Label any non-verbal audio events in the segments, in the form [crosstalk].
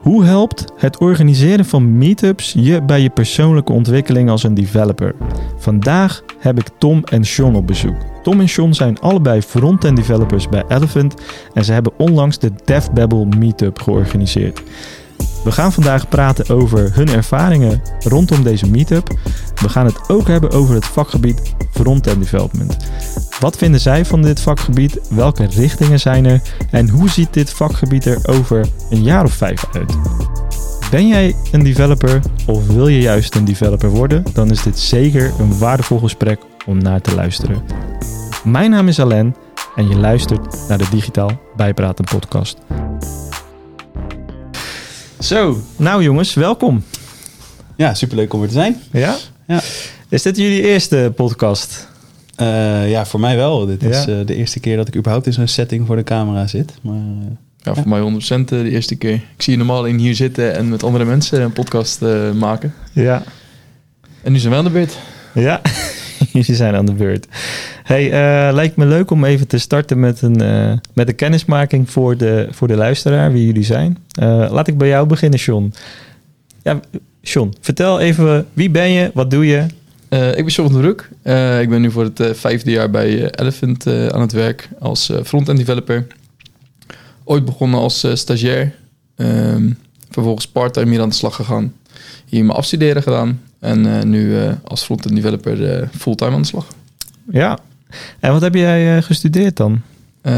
Hoe helpt het organiseren van meetups je bij je persoonlijke ontwikkeling als een developer? Vandaag heb ik Tom en Sean op bezoek. Tom en Sean zijn allebei front-end developers bij Elephant en ze hebben onlangs de DevBabble Meetup georganiseerd. We gaan vandaag praten over hun ervaringen rondom deze meetup. We gaan het ook hebben over het vakgebied front-end development. Wat vinden zij van dit vakgebied? Welke richtingen zijn er? En hoe ziet dit vakgebied er over een jaar of vijf uit? Ben jij een developer of wil je juist een developer worden? Dan is dit zeker een waardevol gesprek om naar te luisteren. Mijn naam is Alain en je luistert naar de Digitaal Bijpraten podcast. Zo, nou jongens, welkom. Ja, superleuk om er te zijn. Ja? Ja. Is dit jullie eerste podcast? Uh, ja, voor mij wel. Dit is uh, de eerste keer dat ik überhaupt in zo'n setting voor de camera zit. Maar, uh, ja, voor ja. mij 100% de eerste keer. Ik zie je normaal in hier zitten en met andere mensen een podcast maken. Ja. En nu zijn we aan de beurt. Ja, jullie zijn aan de beurt. Hey, lijkt me leuk om even te starten met een, met een kennismaking voor de, voor de luisteraar, wie jullie zijn. laat ik bij jou beginnen, Sean. Ja, Sean, vertel even, wie ben je, wat doe je ik ben Sean van ik ben nu voor het vijfde jaar bij Elephant aan het werk als front-end developer. Ooit begonnen als stagiair. Um, vervolgens part-time hier aan de slag gegaan. Hier mijn afstuderen gedaan. En nu als front-end developer fulltime aan de slag. Ja. En wat heb jij gestudeerd dan?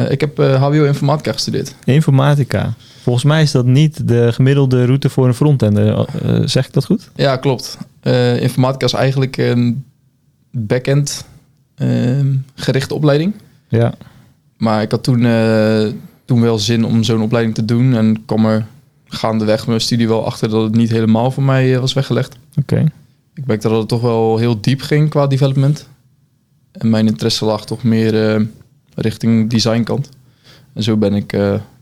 ik heb HBO Informatica gestudeerd. Informatica. Volgens mij is dat niet de gemiddelde route voor een frontender. zeg ik dat goed? Ja, klopt. Informatica is eigenlijk een back-end uh, gerichte opleiding. Ja. Maar ik had toen, uh, toen wel zin om zo'n opleiding te doen. En kwam er gaandeweg mijn studie wel achter dat het niet helemaal voor mij was weggelegd. Oké. Okay. Ik merkte dat het toch wel heel diep ging qua development. En mijn interesse lag toch meer richting designkant. En zo ben ik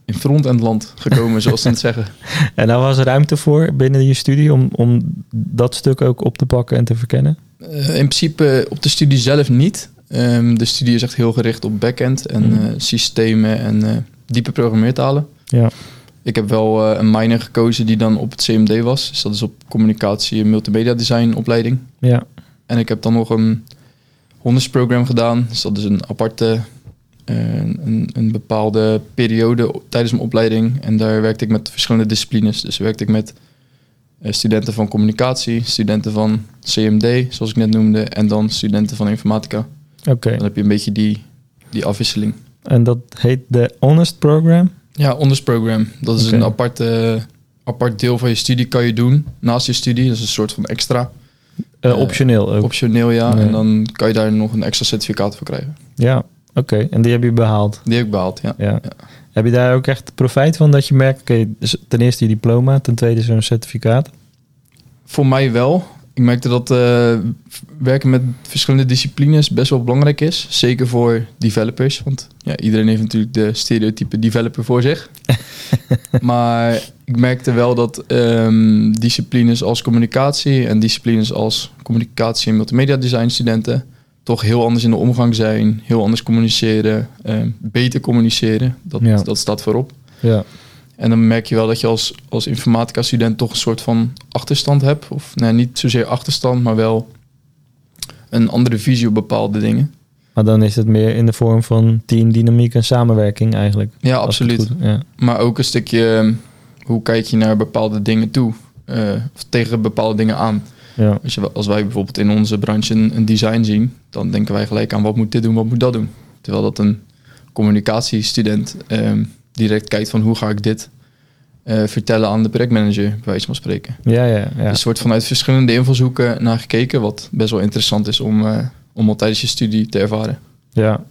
in front-end land gekomen, zoals ze het zeggen. [laughs] En daar was er ruimte voor binnen je studie om, om dat stuk ook op te pakken en te verkennen? Uh, in principe op de studie zelf niet. Um, de studie is echt heel gericht op backend en mm. uh, systemen en uh, diepe programmeertalen. Ja. Ik heb wel een minor gekozen die dan op het CMD was. Dus dat is op communicatie en multimedia design opleiding. Ja. En ik heb dan nog een hondersprogram gedaan. Dus dat is een aparte een, een, bepaalde periode tijdens mijn opleiding. En daar werkte ik met verschillende disciplines. Dus werkte ik met uh, studenten van communicatie, studenten van CMD, zoals ik net noemde, en dan studenten van informatica. Oké. Dan heb je een beetje die, die afwisseling. En dat heet de Honest Program? Ja, Honest Program. Dat is okay. een aparte, apart deel van je studie kan je doen naast je studie. Dat is een soort van extra. Uh, optioneel ook. Optioneel, ja. Nee. En dan kan je daar nog een extra certificaat voor krijgen. Ja, Oké, en die heb je behaald? Die heb ik behaald, ja. ja. Heb je daar ook echt profijt van dat je merkt, oké, dus ten eerste je diploma, ten tweede zo'n certificaat? Voor mij wel. Ik merkte dat uh, werken met verschillende disciplines best wel belangrijk is. Zeker voor developers. Want ja, iedereen heeft natuurlijk de stereotype developer voor zich. [laughs] maar ik merkte wel dat um, disciplines als communicatie en disciplines als communicatie en multimedia design studenten toch heel anders in de omgang zijn, heel anders communiceren, uh, beter communiceren. Dat, ja. dat staat voorop. Ja. En dan merk je wel dat je als, als informatica-student toch een soort van achterstand hebt. Of nee, niet zozeer achterstand, maar wel een andere visie op bepaalde dingen. Maar dan is het meer in de vorm van teamdynamiek en samenwerking eigenlijk. Ja, absoluut. Goed, ja. Maar ook een stukje, hoe kijk je naar bepaalde dingen toe? Uh, of tegen bepaalde dingen aan. Ja. Als, je, als wij bijvoorbeeld in onze branche een, een, design zien, dan denken wij gelijk aan wat moet dit doen, wat moet dat doen. Terwijl dat een communicatiestudent um, direct kijkt van hoe ga ik dit uh, vertellen aan de projectmanager, bij wijze van spreken. Ja, ja, ja. Dus wordt vanuit verschillende invalshoeken naar gekeken, wat best wel interessant is om, uh, om al tijdens je studie te ervaren. Ja,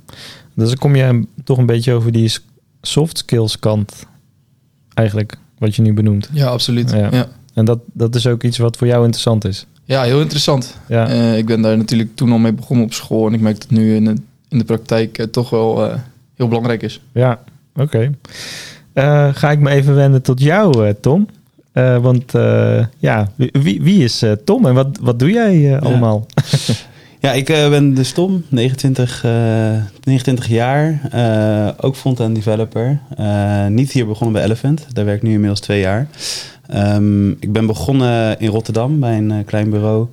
dus dan kom je toch een beetje over die soft skills kant eigenlijk, wat je nu benoemt. Ja, absoluut. Ja. ja. En dat, dat is ook iets wat voor jou interessant is. Ja, heel interessant. Ja. Uh, ik ben daar natuurlijk toen al mee begonnen op school. En ik merk dat het nu in de, in de praktijk toch wel heel belangrijk is. Ja, oké. Okay. ga ik me even wenden tot jou, Tom. want ja, wie, wie is Tom en wat, wat doe jij allemaal? [laughs] Ja, ik eh, ben dus Tom, 29, eh, 29 jaar. eh, ook front-end developer. Eh, niet hier begonnen bij Elephant. Daar werk ik nu inmiddels twee jaar. Ehm, ik ben begonnen in Rotterdam bij een eh, klein bureau.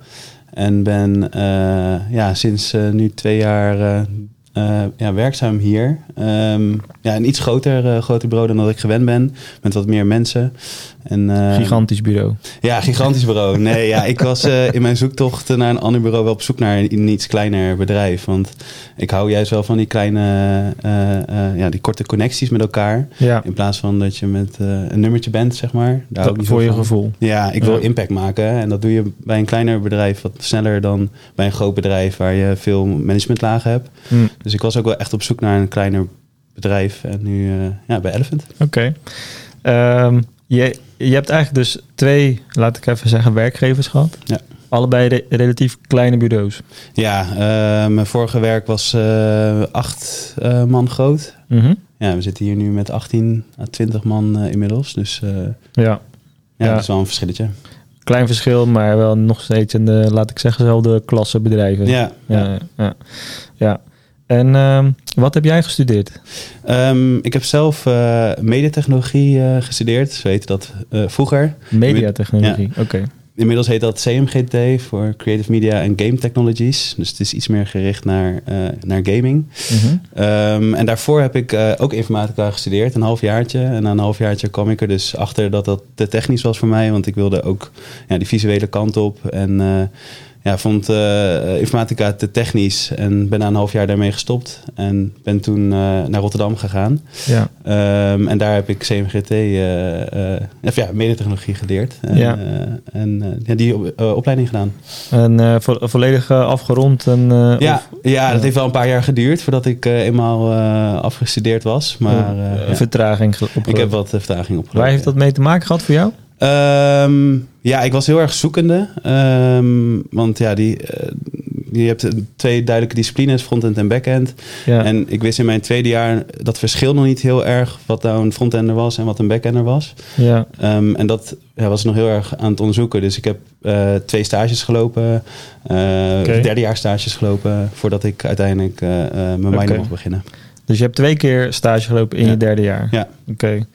En ben eh, ja, sinds eh, nu twee jaar eh, ja, werkzaam hier. Ehm, ja, een iets groter, eh, groter bureau dan dat ik gewend ben. Met wat meer mensen. En, eh, Gigantisch bureau. ja, gigantisch bureau. Nee, ja, ik was eh, in mijn zoektocht naar een ander bureau wel op zoek naar een, een iets kleiner bedrijf. Want ik hou juist wel van die kleine, ja, die korte connecties met elkaar. Ja, In plaats van dat je met een nummertje bent, zeg maar. Daar niet voor je van. gevoel. Ja, ik wil Ja. impact maken. En dat doe je bij een kleiner bedrijf wat sneller dan bij een groot bedrijf waar je veel managementlagen hebt. Hm, Dus ik was ook wel echt op zoek naar een kleiner bedrijf. En nu eh, ja, bij Elephant. Oké. Ehm, je, je hebt eigenlijk dus twee, laat ik even zeggen, werkgevers gehad. Ja. Allebei re- relatief kleine bureaus. Ja, eh, mijn vorige werk was eh, acht man groot. Mhm. Ja, we zitten hier nu met 18 à 20 man inmiddels. Dus Ja, ja, Ja. dat is wel een verschilletje. klein verschil, maar wel nog steeds in de, laat ik zeggen, dezelfde klasse bedrijven. Ja, ja. ja, ja. Ja. En ehm, wat heb jij gestudeerd? Ehm, ik heb zelf eh mediatechnologie eh, gestudeerd. Ze weten dat eh, vroeger. Mediatechnologie. Oké. Inmiddels heet dat CMGT voor Creative Media and Game Technologies. Dus het is iets meer gericht naar, naar gaming. Mhm. Ehm, en daarvoor heb ik ook informatica gestudeerd, een halfjaartje. En na een halfjaartje kwam ik er dus achter dat dat te technisch was voor mij. Want ik wilde ook ja, die visuele kant op. En ja, vond eh, informatica te technisch. En ben na een half jaar daarmee gestopt. En ben toen eh, naar Rotterdam gegaan. Ja. Ehm, en daar heb ik CMGT, eh, eh, of ja, mediatechnologie geleerd. En, Ja. eh, en eh, ja, die op- eh, opleiding gedaan. En eh, vo- volledig eh, afgerond. En, eh, Ja, of, ja, dat heeft wel een paar jaar geduurd voordat ik eh, eenmaal eh, afgestudeerd was. Maar eh, eh, vertraging ge- ik heb opgelopen. wat eh, vertraging opgelopen. Waar heeft dat mee te maken gehad voor jou? Ehm, ja, ik was heel erg zoekende. Ehm, want ja, die, eh, je hebt twee duidelijke disciplines, frontend en backend. Ja. En ik wist in mijn tweede jaar dat verschil nog niet heel erg wat nou een frontender was en wat een backender was. ja. Ehm, en dat ja, was nog heel erg aan het onderzoeken. Dus ik heb eh, twee stages gelopen, eh Oké. derde jaar stages gelopen, voordat ik uiteindelijk eh, eh, mijn minor Oké. mocht beginnen. Dus je hebt twee keer stage gelopen in Ja. je derde jaar. Ja. Oké.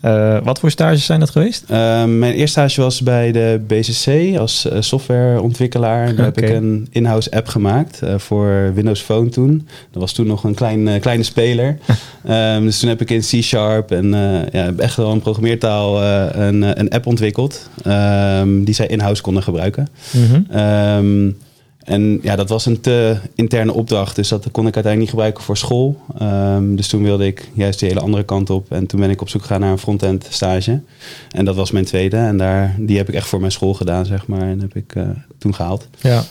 Eh, wat voor stages zijn dat geweest? Ehm, mijn eerste stage was bij de BCC als eh, softwareontwikkelaar. Daar heb ik een in-house app gemaakt eh, voor Windows Phone toen. Dat was toen nog een klein, eh, kleine speler. [laughs] Ehm, dus toen heb ik in C-Sharp en eh, ja, heb echt wel een programmeertaal eh, een, eh, een app ontwikkeld. ehm, die zij in-house konden gebruiken. Mhm. Ehm, en ja, dat was een te interne opdracht, dus dat kon ik uiteindelijk niet gebruiken voor school. Ehm, dus toen wilde ik juist die hele andere kant op. En toen ben ik op zoek gegaan naar een front-end stage. En dat was mijn tweede. En daar, die heb ik echt voor mijn school gedaan, zeg maar. En heb ik eh, toen gehaald. Ja.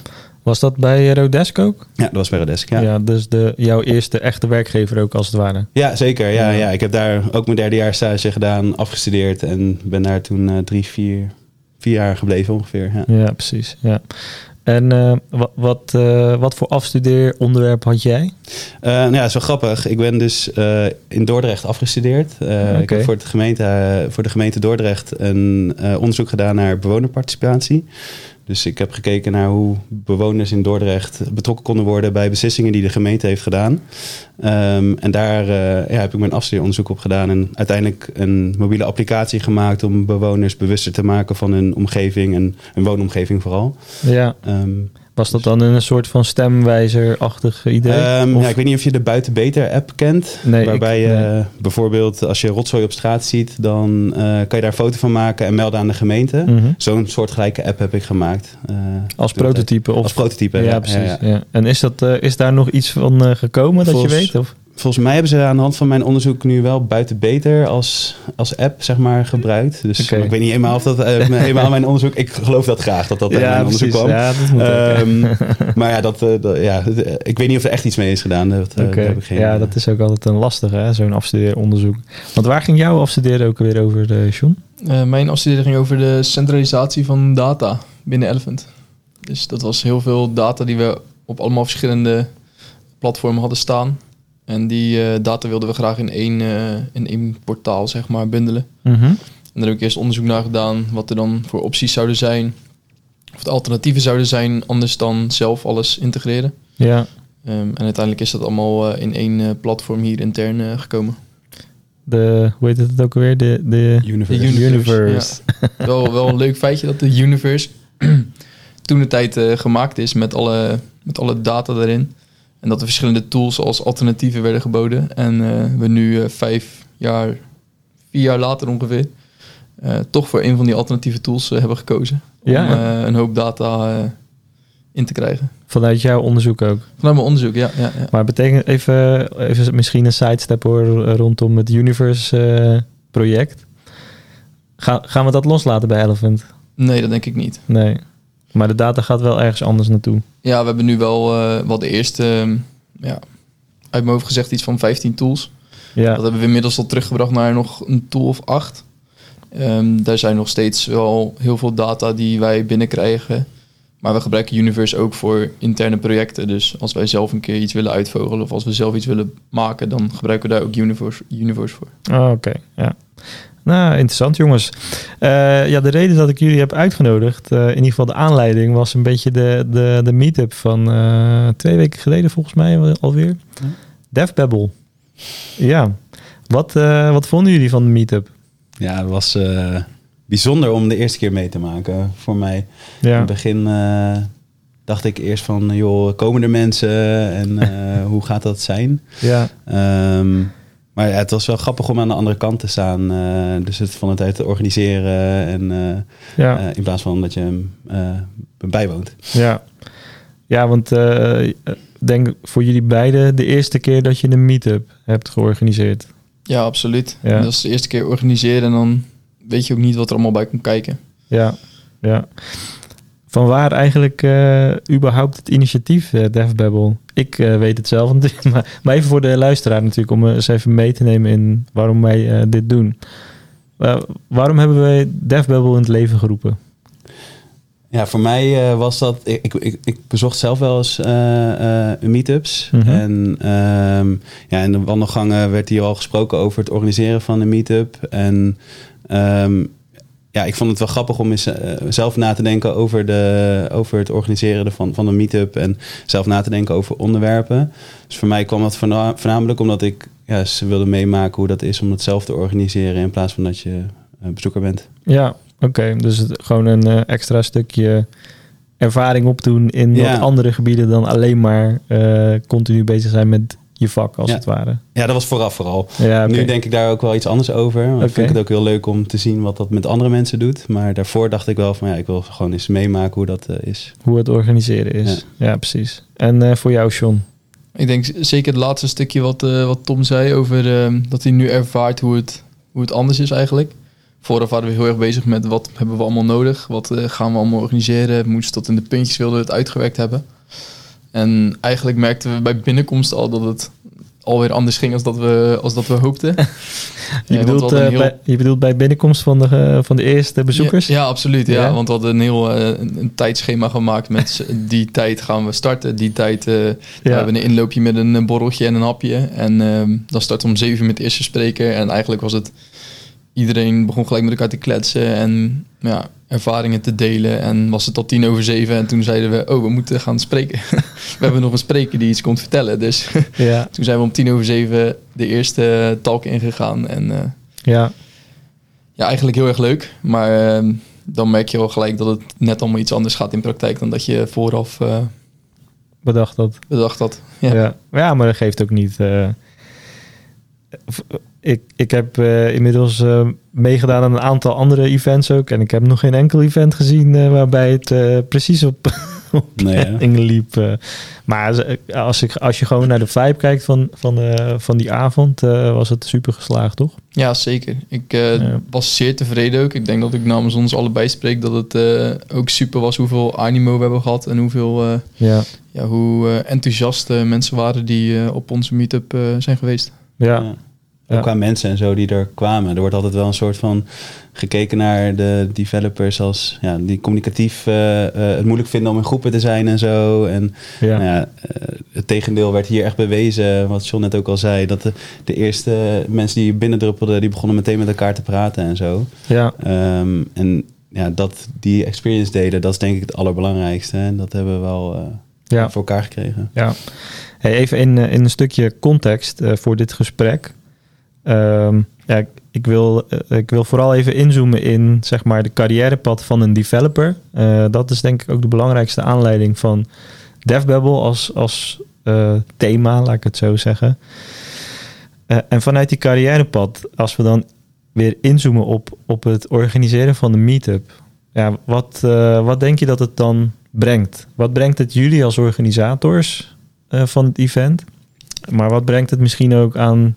Was dat bij Rodesk ook? Ja, dat was bij Rodesk, ja. Ja, dus de, jouw eerste echte werkgever ook als het ware. Ja, zeker. Ja, Ja. ja. Ik heb daar ook mijn derde jaar stage gedaan, afgestudeerd. En ben daar toen eh, drie, vier, vier jaar gebleven ongeveer. Ja. Ja, precies. Ja. En eh, wat, wat, eh, wat voor afstudeeronderwerp had jij? Eh, nou ja, wel grappig. Ik ben dus in Dordrecht afgestudeerd. Ik heb voor, het gemeente, voor de gemeente Dordrecht een onderzoek gedaan naar bewonerparticipatie. Dus ik heb gekeken naar hoe bewoners in Dordrecht betrokken konden worden bij beslissingen die de gemeente heeft gedaan. Ehm, en daar eh, ja, heb ik mijn afstudeeronderzoek op gedaan en uiteindelijk een mobiele applicatie gemaakt om bewoners bewuster te maken van hun omgeving en hun woonomgeving vooral. Ja. Ehm, Was dat dan een soort van stemwijzer-achtig idee? Ehm, Of- ja, ik weet niet of je de Buiten Beter app kent. Nee, waarbij ik- je nee. bijvoorbeeld als je rotzooi op straat ziet, dan eh, kan je daar een foto van maken en melden aan de gemeente. Mhm. Zo'n soortgelijke app heb ik gemaakt. eh, Als prototype? Of... Als prototype, ja, ja, precies. ja. En is, dat, eh, is daar nog iets van gekomen dat je weet? Of? Volgens mij hebben ze aan de hand van mijn onderzoek nu wel Buiten Beter als, als app zeg maar, gebruikt. Dus ik weet niet helemaal of dat eh, [laughs] helemaal mijn onderzoek... Ik geloof dat graag, dat dat uit mijn onderzoek kwam. Ja, dat ja. Ehm, [laughs] maar ja, dat, eh, dat- ja, ik weet niet of er echt iets mee is gedaan. Dat, eh, geen, ja, eh, dat is ook altijd een lastige, hè, zo'n afstudeeronderzoek. Want waar ging jouw afstuderen ook weer over, uh, John? Eh, mijn afstuderen ging over de centralisatie van data binnen Elephant. Dus dat was heel veel data die we op allemaal verschillende platformen hadden staan. En die eh, data wilden we graag in één, eh, in één portaal zeg maar, bundelen. Mhm. En daar heb ik eerst onderzoek naar gedaan wat er dan voor opties zouden zijn of de alternatieven zouden zijn anders dan zelf alles integreren. Ja, Ehm, en uiteindelijk is dat allemaal eh, in één eh, platform hier intern eh, gekomen. de, hoe heet het ook alweer? De, de Universe. De Universe, Universe. wel, wel een leuk feitje dat de Universe [clears throat] toen de tijd eh, gemaakt is met alle, met alle data erin. En dat er verschillende tools als alternatieven werden geboden. En eh, we nu eh, vijf jaar, vier jaar later ongeveer, eh, toch voor een van die alternatieve tools hebben gekozen. Om een hoop data in te krijgen. Vanuit jouw onderzoek ook. Vanuit mijn onderzoek, ja. ja, ja. Maar betekent even, even misschien een sidestep hoor, rondom het Universe project. Ga, gaan we dat loslaten bij Elephant? Nee, dat denk ik niet. Nee. Maar de data gaat wel ergens anders naartoe. Ja, we hebben nu wel, eh wel de eerste, ehm, ja, uit mijn hoofd gezegd iets van 15 tools. Ja, Dat hebben we inmiddels al teruggebracht naar nog een tool of acht. Ehm, daar zijn nog steeds wel heel veel data die wij binnenkrijgen. Maar we gebruiken Universe ook voor interne projecten. Dus als wij zelf een keer iets willen uitvogelen of als we zelf iets willen maken, dan gebruiken we daar ook Universe, Universe voor. Oh, oké. Ja. Nou, interessant jongens. Eh, ja, de reden dat ik jullie heb uitgenodigd, eh, in ieder geval de aanleiding, was een beetje de, de, de meetup van eh, twee weken geleden volgens mij al- alweer. Ja. DevBabble. Ja. Wat, wat vonden jullie van de meetup? Ja, het was bijzonder om de eerste keer mee te maken voor mij. In Ja. het begin dacht ik eerst van, joh, komen er mensen en [laughs] hoe gaat dat zijn? Ja. Ehm, maar ja, het was wel grappig om aan de andere kant te staan. eh, dus het van het uit te organiseren en eh, Ja. eh, in plaats van dat je hem bijwoont. Ja, ja want eh, ik denk voor jullie beiden de eerste keer dat je een meetup hebt georganiseerd. Ja, absoluut. Ja. Dat is de eerste keer organiseren en dan weet je ook niet wat er allemaal bij komt kijken. Ja, ja. Van waar eigenlijk eh, überhaupt het initiatief uh, DevBabble? Ik eh, weet het zelf [laughs] natuurlijk, maar, maar even voor de luisteraar natuurlijk, om eens even mee te nemen in waarom wij eh, dit doen. Uh, waarom hebben wij DevBabble in het leven geroepen? Ja, voor mij uh, was dat. Ik, ik, ik, bezocht zelf wel eens uh, uh, meetups. Mhm. En um, ja, in de wandelgangen werd hier al gesproken over het organiseren van een meetup. En um, ja, ik vond het wel grappig om eens uh, zelf na te denken over, de, over het organiseren van, van een meetup. En zelf na te denken over onderwerpen. Dus voor mij kwam dat voornamelijk omdat ik ja, ze wilde meemaken hoe dat is om het zelf te organiseren. In plaats van dat je bezoeker bent. Ja, Oké, okay, dus het, gewoon een uh, extra stukje ervaring opdoen in Ja. wat andere gebieden dan alleen maar continu bezig zijn met je vak, als Ja. het ware. Ja, dat was vooraf vooral. Ja. Nu denk ik daar ook wel iets anders over. Ik vind het ook heel leuk om te zien wat dat met andere mensen doet. Maar daarvoor dacht ik wel van ja, ik wil gewoon eens meemaken hoe dat eh, is. Hoe het organiseren is. Ja, precies. En uh, voor jou, John? Ik denk zeker het laatste stukje wat, uh, wat Tom zei over uh, dat hij nu ervaart hoe het, hoe het anders is eigenlijk. Vooraf waren we heel erg bezig met wat hebben we allemaal nodig, wat uh, gaan we allemaal organiseren, we moesten tot in de puntjes wilden we het uitgewerkt hebben. En eigenlijk merkten we bij binnenkomst al dat het alweer anders ging als dat we, als dat we hoopten. [laughs] Je, bedoelt, heel- bij, je bedoelt bij binnenkomst van de, uh, van de eerste bezoekers? Ja, ja, absoluut. Ja. Ja? Want we hadden een heel uh, een, tijdschema gemaakt met [laughs] die tijd gaan we starten. Die tijd uh, we hebben een inloopje met een, borreltje en een hapje. En uh, dan starten we om zeven uur met de eerste spreker. En eigenlijk was het... Iedereen begon gelijk met elkaar te kletsen en ja, ervaringen te delen. En was het tot tien over zeven en toen zeiden we... Oh, we moeten gaan spreken. [laughs] we hebben nog een spreker die iets komt vertellen. Dus [laughs] Ja, toen zijn we om tien over zeven de eerste talk ingegaan. En uh, ja, ja, eigenlijk heel erg leuk. Maar uh, dan merk je wel gelijk dat het net allemaal iets anders gaat in praktijk dan dat je vooraf uh, bedacht dat. bedacht had. Ja. Ja. Ja. maar dat geeft ook niet. eh, ik, ik heb eh, inmiddels eh, meegedaan aan een aantal andere events ook. En ik heb nog geen enkel event gezien eh, waarbij het eh, precies op, [laughs] op Nee, hè? planning liep. eh. maar als, als, ik, als je gewoon naar de vibe kijkt van, van, eh, van die avond, eh, was het super geslaagd, toch? ja, zeker. Ik uh, Ja. was zeer tevreden ook. Ik denk dat ik namens ons allebei spreek dat het uh, ook super was hoeveel animo we hebben gehad. En hoeveel, uh, Ja, ja, hoe uh, enthousiast uh, mensen waren die uh, op onze meetup uh, zijn geweest. ja, Ja. Ook Ja. qua mensen en zo die er kwamen. Er wordt altijd wel een soort van gekeken naar de developers als ja, die communicatief eh, eh, het moeilijk vinden om in groepen te zijn en zo. En ja. Nou ja, eh, het tegendeel werd hier echt bewezen, wat John net ook al zei. Dat de, de eerste mensen die binnendruppelden, die begonnen meteen met elkaar te praten en zo. ja. Ehm, en ja, dat die experience delen, dat is denk ik het allerbelangrijkste. En dat hebben we wel Ja. voor elkaar gekregen. Ja. Hey, even in, in een stukje context voor dit gesprek. Ehm, ja, ik, wil, eh, ik wil vooral even inzoomen in zeg maar, de carrièrepad van een developer. Eh, dat is denk ik ook de belangrijkste aanleiding van DevBabble als, als eh, thema, laat ik het zo zeggen. En vanuit die carrièrepad, als we dan weer inzoomen op, op het organiseren van de meetup. Ja, wat, wat denk je dat het dan brengt? Wat brengt het jullie als organisators van het event? Maar wat brengt het misschien ook aan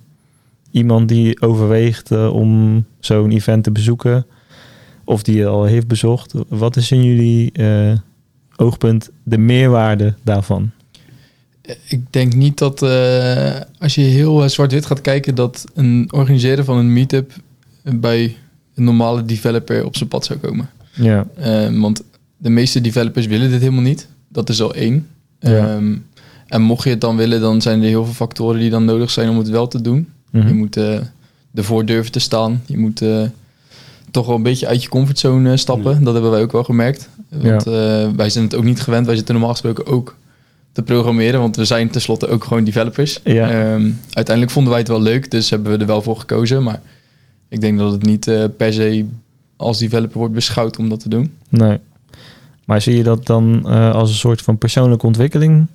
iemand die overweegt eh, om zo'n event te bezoeken? Of die het al heeft bezocht? Wat is in jullie eh, oogpunt de meerwaarde daarvan? Ik denk niet dat eh, als je heel eh, zwart-wit gaat kijken, dat een organiseren van een meetup bij een normale developer op zijn pad zou komen. Ja, Eh, want de meeste developers willen dit helemaal niet. Dat is al één. Ja. Ehm, en mocht je het dan willen, dan zijn er heel veel factoren die dan nodig zijn om het wel te doen. Mhm. Je moet eh, ervoor durven te staan. Je moet eh, toch wel een beetje uit je comfortzone eh, stappen. Ja. Dat hebben wij ook wel gemerkt. Want wij zijn het ook niet gewend. Wij zitten normaal gesproken ook te programmeren. Want we zijn tenslotte ook gewoon developers. Ja. Ehm, uiteindelijk vonden wij het wel leuk. Dus hebben we er wel voor gekozen. Maar ik denk dat het niet per se als developer wordt beschouwd om dat te doen. Nee. Maar zie je dat dan als een soort van persoonlijke ontwikkeling,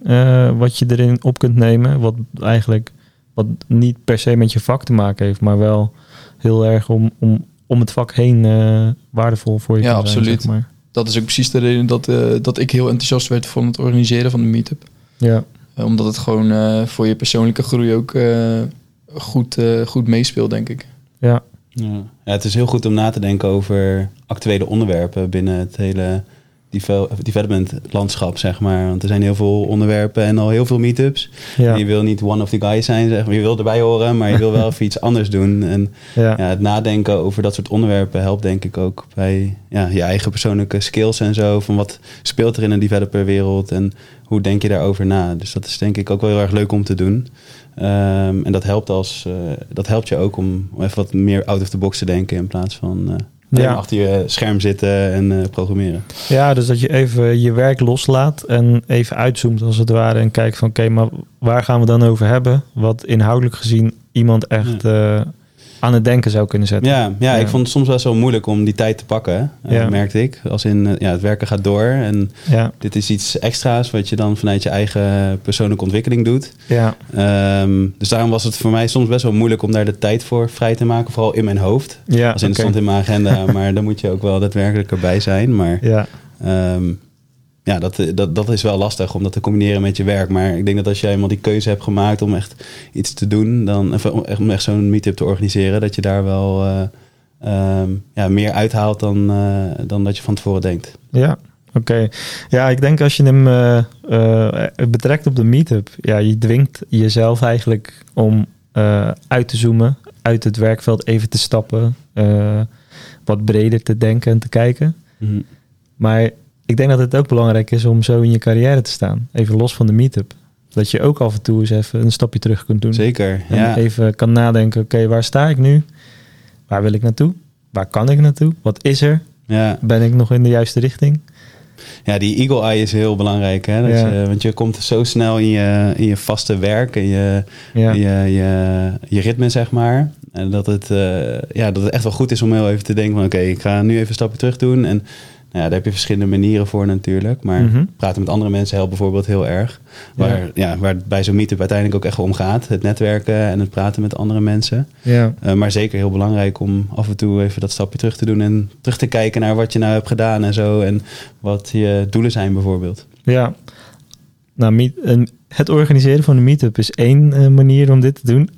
wat je erin op kunt nemen, wat eigenlijk wat niet per se met je vak te maken heeft, maar wel heel erg om, om, om het vak heen eh, waardevol voor je Ja, kan zijn, absoluut. zeg maar. Dat is ook precies de reden dat, eh, dat ik heel enthousiast werd van het organiseren van de meetup. Ja, Eh, omdat het gewoon eh, voor je persoonlijke groei ook eh, goed, eh, goed meespeelt, denk ik. ja, Ja. Ja, het is heel goed om na te denken over actuele onderwerpen binnen het hele development landschap, zeg maar. Want er zijn heel veel onderwerpen en al heel veel meetups. ja, Je wil niet one of the guys zijn, zeg maar. Je wil erbij horen, maar je wil wel [laughs] even iets anders doen. En ja, ja, het nadenken over dat soort onderwerpen helpt denk ik ook bij ja, je eigen persoonlijke skills en zo. Van wat speelt er in een developerwereld en hoe denk je daarover na? Dus dat is denk ik ook wel heel erg leuk om te doen. Ehm, en dat helpt, als, eh, dat helpt je ook om, om even wat meer out of the box te denken in plaats van eh, Ja. achter je scherm zitten en eh, programmeren. ja, dus dat je even je werk loslaat en even uitzoomt als het ware en kijkt van oké, maar waar gaan we dan over hebben? Wat inhoudelijk gezien iemand echt eh, aan het denken zou kunnen zetten. Ja, ja, Ja. ik vond het soms wel zo moeilijk om die tijd te pakken, eh, Ja. merkte ik. Als in, eh, ja, het werken gaat door en Ja, dit is iets extra's wat je dan vanuit je eigen persoonlijke ontwikkeling doet. ja, Ehm, dus daarom was het voor mij soms best wel moeilijk om daar de tijd voor vrij te maken. Vooral in mijn hoofd. ja. Als in het oké. stond in mijn agenda, [laughs] maar dan moet je ook wel daadwerkelijk erbij zijn. Maar Ja, ehm, ja, dat, dat, dat is wel lastig om dat te combineren met je werk. Maar ik denk dat als jij eenmaal die keuze hebt gemaakt om echt iets te doen, dan, of om echt, zo'n meetup te organiseren, dat je daar wel eh, ehm, ja, meer uithaalt dan, eh, dan dat je van tevoren denkt. Ja, oké. Ja, ik denk als je hem eh, eh, betrekt op de meetup, ja, je dwingt jezelf eigenlijk om eh, uit te zoomen, uit het werkveld even te stappen, eh, wat breder te denken en te kijken. Mhm. Maar ik denk dat het ook belangrijk is om zo in je carrière te staan, even los van de meetup. Dat je ook af en toe eens even een stapje terug kunt doen. Zeker, En ja. even kan nadenken, oké, waar sta ik nu? Waar wil ik naartoe? Waar kan ik naartoe? Wat is er? ja. Ben ik nog in de juiste richting? Ja, die eagle eye is heel belangrijk. Hè? Dat Ja. je, want je komt zo snel in je, in je vaste werk en je, Ja. je, je, je ritme, zeg maar. En dat het, eh, ja, dat het echt wel goed is om heel even te denken van... oké, ik ga nu even een stapje terug doen. En nou ja, daar heb je verschillende manieren voor natuurlijk. Maar Mhm. praten met andere mensen helpt bijvoorbeeld heel erg. Waar, Ja. ja. waar het bij zo'n meetup uiteindelijk ook echt om gaat. Het netwerken en het praten met andere mensen. Ja. Eh, maar zeker heel belangrijk om af en toe even dat stapje terug te doen... en terug te kijken naar wat je nou hebt gedaan en zo. En wat je doelen zijn bijvoorbeeld. Ja. Nou, meet, het organiseren van een meetup is één eh, manier om dit te doen.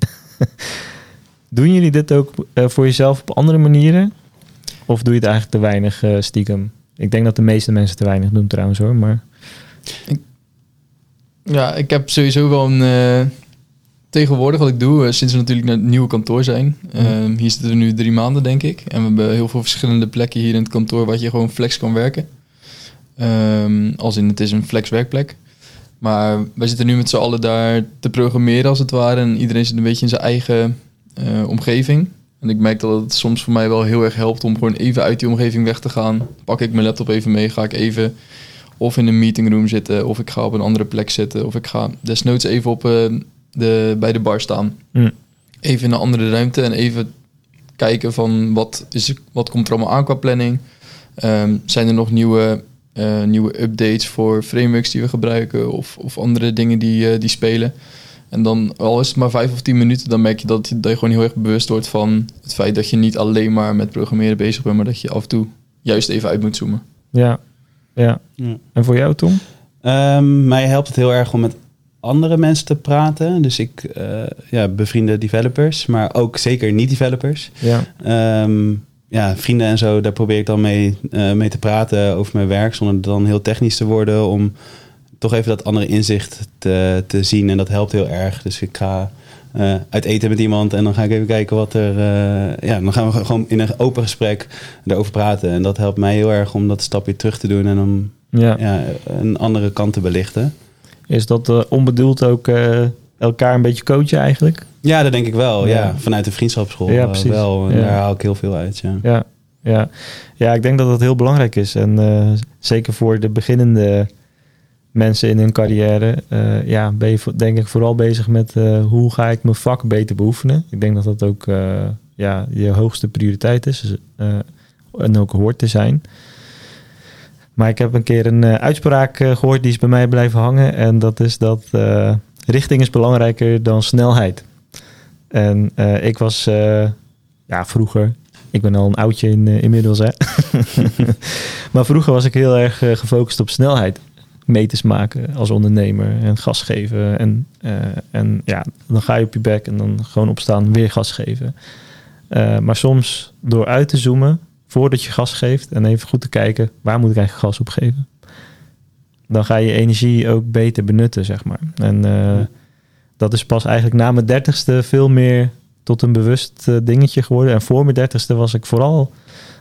[laughs] doen jullie dit ook eh, voor jezelf op andere manieren? Of doe je het eigenlijk te weinig stiekem? Ik denk dat de meeste mensen te weinig doen trouwens hoor. Maar Ja, ik heb sowieso wel een... eh, tegenwoordig wat ik doe, eh, sinds we natuurlijk naar het nieuwe kantoor zijn. Ehm, hier zitten we nu drie maanden, denk ik. En we hebben heel veel verschillende plekken hier in het kantoor... waar je gewoon flex kan werken. Ehm, als in, het is een flex werkplek. Maar wij zitten nu met z'n allen daar te programmeren als het ware. En iedereen zit een beetje in zijn eigen eh, omgeving. En ik merk dat het soms voor mij wel heel erg helpt om gewoon even uit die omgeving weg te gaan. Pak ik mijn laptop even mee, ga ik even of in een meetingroom zitten, of ik ga op een andere plek zitten, of ik ga desnoods even op, eh, de, bij de bar staan. Mm. Even in een andere ruimte en even kijken van wat, is, wat komt er allemaal aan qua planning. Ehm, zijn er nog nieuwe, eh, nieuwe updates voor frameworks die we gebruiken of, of andere dingen die, eh, die spelen. En dan, al is het maar vijf of tien minuten, dan merk je dat, je dat je gewoon heel erg bewust wordt van het feit dat je niet alleen maar met programmeren bezig bent, maar dat je af en toe juist even uit moet zoomen. Ja, ja. Ja. En voor jou, Tom? Ehm, mij helpt het heel erg om met andere mensen te praten. Dus ik eh ja, bevriende developers, maar ook zeker niet-developers. Ja, Ehm, ja, vrienden en zo, daar probeer ik dan mee, eh, mee te praten over mijn werk, zonder dan heel technisch te worden, om toch even dat andere inzicht te, te zien. En dat helpt heel erg. Dus ik ga eh, uit eten met iemand en dan ga ik even kijken wat er... eh, ja, dan gaan we gewoon in een open gesprek erover praten. En dat helpt mij heel erg om dat stapje terug te doen en om ja. ja, een andere kant te belichten. Is dat eh, onbedoeld ook elkaar een beetje coachen eigenlijk? Ja, dat denk ik wel. Ja, Ja. vanuit de vriendschapsschool Ja, precies. wel. Daar haal ik heel veel uit, ja. Ja, ja. ja, ik denk dat dat heel belangrijk is. En zeker voor de beginnende mensen in hun carrière, eh, ja, ben je denk ik vooral bezig met eh, hoe ga ik mijn vak beter beoefenen. Ik denk dat dat ook eh, ja, je hoogste prioriteit is dus, en ook hoort te zijn. Maar ik heb een keer een uitspraak eh, gehoord die is bij mij blijven hangen. En dat is dat richting is belangrijker dan snelheid. En ik was ja, vroeger, ik ben al een oudje in, inmiddels, hè. [laughs] maar vroeger was ik heel erg gefocust op snelheid. Meters maken als ondernemer en gas geven. En, eh, en ja, dan ga je op je bek en dan gewoon opstaan, weer gas geven. Eh, maar soms door uit te zoomen, voordat je gas geeft en even goed te kijken, waar moet ik eigenlijk gas op geven? Dan ga je energie ook beter benutten, zeg maar. En eh, dat is pas eigenlijk na mijn dertigste veel meer tot een bewust dingetje geworden. En voor mijn dertigste was ik vooral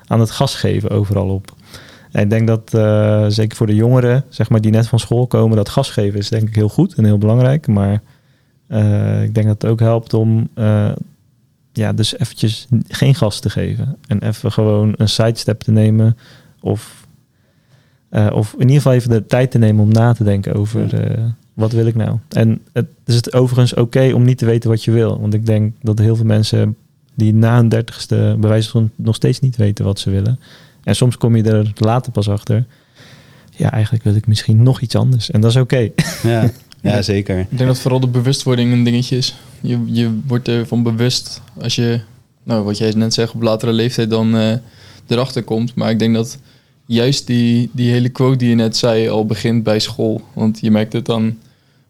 aan het gas geven overal op. En ik denk dat, eh, zeker voor de jongeren, zeg maar, die net van school komen, dat gas geven is denk ik heel goed en heel belangrijk. Maar eh, ik denk dat het ook helpt om, eh, ja, dus eventjes geen gas te geven. En even gewoon een sidestep te nemen. Of, of in ieder geval even de tijd te nemen om na te denken over wat wil ik nou. En het is het overigens oké om niet te weten wat je wil. Want ik denk dat heel veel mensen die na hun dertigste bij wijze van nog steeds niet weten wat ze willen. En soms kom je er later pas achter. Ja, eigenlijk wil ik misschien nog iets anders. En dat is oké. Ja, [laughs] ja zeker. Ik denk dat vooral de bewustwording een dingetje is. Je, je wordt ervan bewust als je, nou wat jij net zegt, op latere leeftijd dan eh, erachter komt. Maar ik denk dat juist die, die hele quote die je net zei al begint bij school. Want je merkt het dan,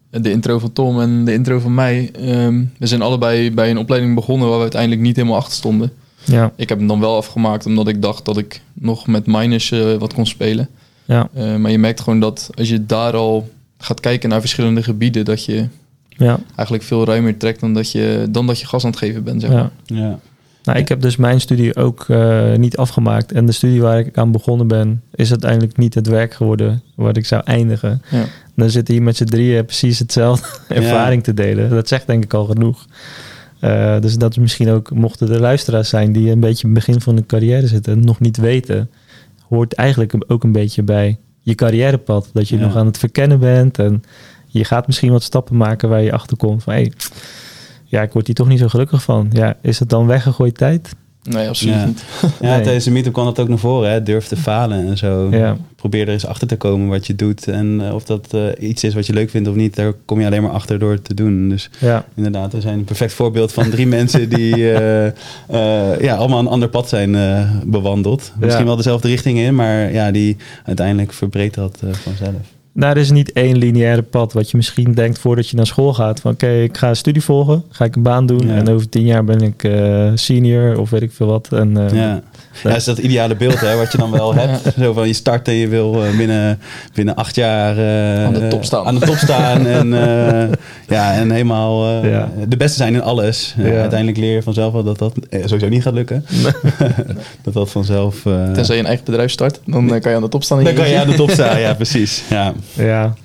de intro van Tom en de intro van mij. ehm, we zijn allebei bij een opleiding begonnen waar we uiteindelijk niet helemaal achter stonden. Ja, Ik heb hem dan wel afgemaakt omdat ik dacht dat ik nog met minus eh, wat kon spelen. ja, Eh, maar je merkt gewoon dat als je daar al gaat kijken naar verschillende gebieden, dat je ja. eigenlijk veel ruimer trekt dan dat je, dan dat je gas aan het geven bent. Zeg maar. ja. Ja. Nou, ik heb dus mijn studie ook eh, niet afgemaakt. En de studie waar ik aan begonnen ben, is uiteindelijk niet het werk geworden waar ik zou eindigen. Ja. Dan zitten hier met z'n drieën precies hetzelfde [laughs] ervaring te delen. Dat zegt denk ik al genoeg. Eh, dus dat is misschien ook, mochten er luisteraars zijn die een beetje in het begin van hun carrière zitten en nog niet weten, hoort eigenlijk ook een beetje bij je carrièrepad. Dat je Ja. nog aan het verkennen bent en je gaat misschien wat stappen maken waar je achter komt van hey, ja, ik word hier toch niet zo gelukkig van. Ja, is het dan weggegooid tijd? Nee, absoluut Ja. niet. [laughs] Ja, Nee. tijdens de meetup kwam dat ook naar voren. Hè? Durf te falen en zo. Ja. Probeer er eens achter te komen wat je doet. En eh, of dat eh, iets is wat je leuk vindt of niet. Daar kom je alleen maar achter door het te doen. Dus Ja, inderdaad, we zijn een perfect voorbeeld van drie [laughs] mensen die eh, eh, ja, allemaal een ander pad zijn eh, bewandeld. Misschien Ja. wel dezelfde richting in, maar ja, die uiteindelijk verbreedt dat vanzelf. Er is niet één lineaire pad wat je misschien denkt voordat je naar school gaat. Van oké, ik ga een studie volgen, ga ik een baan doen Ja. en over tien jaar ben ik eh, senior of weet ik veel wat. En, eh, Ja. Ja, dat is dat ideale beeld hè, wat je dan wel [laughs] hebt. Zo van je start en je wil eh, binnen, binnen acht jaar eh, Aan de top staan. Aan de top staan [laughs] en, eh, ja, en helemaal eh, Ja. de beste zijn in alles. Uiteindelijk leer je vanzelf wel dat dat sowieso niet gaat lukken. [laughs] dat dat vanzelf... eh, Tenzij je een eigen bedrijf start, dan kan je aan de top staan. dan kan je aan de top staan, ja precies. Ja. Ja.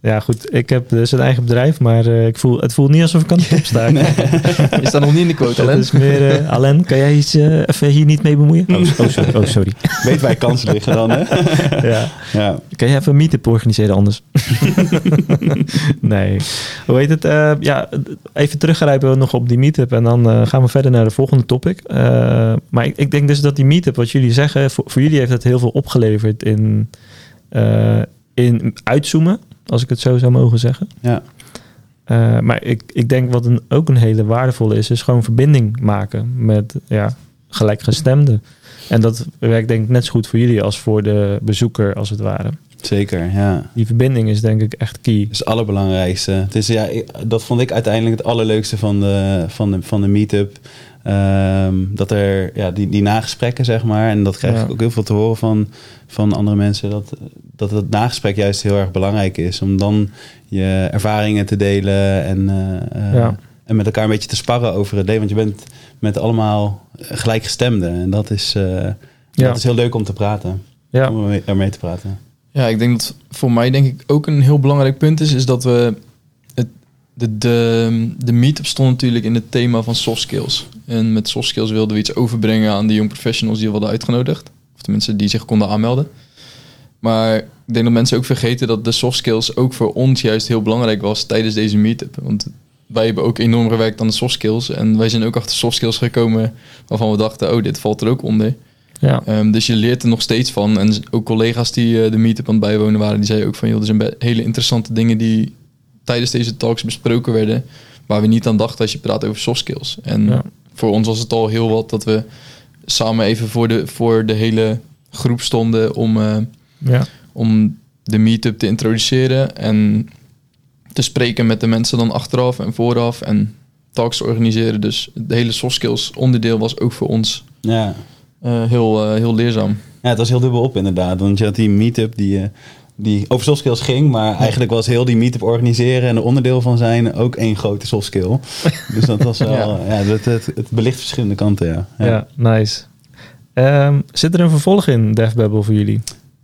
Ja, goed. Ik heb dus een eigen bedrijf, maar eh, ik voel, het voelt niet alsof ik aan de top sta. Je staat nog niet in de quote, [laughs] Alain. is meer, Alain, kan jij iets eh, even hier niet mee bemoeien? Oh, oh, sorry. [laughs] Oh, sorry. Weet waar kansen liggen dan, hè? [laughs] ja. Ja. Kan jij even een meetup organiseren anders? nee. Hoe heet het? Ja, even teruggrijpen nog op die meetup en dan gaan we verder naar de volgende topic. Maar ik, ik denk dus dat die meetup, wat jullie zeggen, voor, voor jullie heeft het heel veel opgeleverd in, in uitzoomen, als ik het zo zou mogen zeggen. Ja. Eh, maar ik, ik denk wat een, ook een hele waardevolle is, is gewoon verbinding maken met ja, gelijkgestemden. En dat werkt denk ik net zo goed voor jullie als voor de bezoeker, als het ware. Zeker, ja. Die verbinding is denk ik echt key. Dat is het allerbelangrijkste. Het is, ja, ik- dat vond ik uiteindelijk het allerleukste van de, van de, van de meetup. Ehm, dat er ja, die, die nagesprekken, zeg maar. En dat krijg Ja. ik ook heel veel te horen van, van andere mensen. Dat, dat het nagesprek juist heel erg belangrijk is. Om dan je ervaringen te delen. En, eh, eh, Ja. en met elkaar een beetje te sparren over het leven. Want je bent met allemaal gelijkgestemden. En dat is, eh, Ja. dat is heel leuk om te praten. Ja, Om ermee, te praten. Ja, ik denk dat voor mij denk ik ook een heel belangrijk punt is, is dat we de, de, de meetup stond natuurlijk in het thema van soft skills. En met soft skills wilden we iets overbrengen aan de young professionals die we hadden uitgenodigd. Of de mensen die zich konden aanmelden. Maar ik denk dat mensen ook vergeten dat de soft skills ook voor ons juist heel belangrijk was tijdens deze meetup. Want wij hebben ook enorm gewerkt aan de soft skills. En wij zijn ook achter soft skills gekomen waarvan we dachten, oh, dit valt er ook onder. ja, Ehm, dus je leert er nog steeds van. En ook collega's die eh, de meetup aan het bijwonen waren, die zeiden ook van... joh, er zijn hele interessante dingen die tijdens deze talks besproken werden... waar we niet aan dachten als je praat over soft skills. En Ja. voor ons was het al heel wat dat we samen even voor de, voor de hele groep stonden... om, eh, ja, om de meetup te introduceren en te spreken met de mensen dan achteraf en vooraf... en talks te organiseren. Dus het hele soft skills onderdeel was ook voor ons Ja. eh, heel, eh, heel leerzaam. Ja, het was heel dubbel op inderdaad. Want je had die meetup die, eh, die over soft skills ging. Maar eigenlijk was heel die meetup organiseren en er onderdeel van zijn ook één grote soft skill. [laughs] dus dat was wel, Ja. ja, het, het, het belicht verschillende kanten, ja. ja, nice. Ehm, zit er een vervolg in DevBubble voor jullie?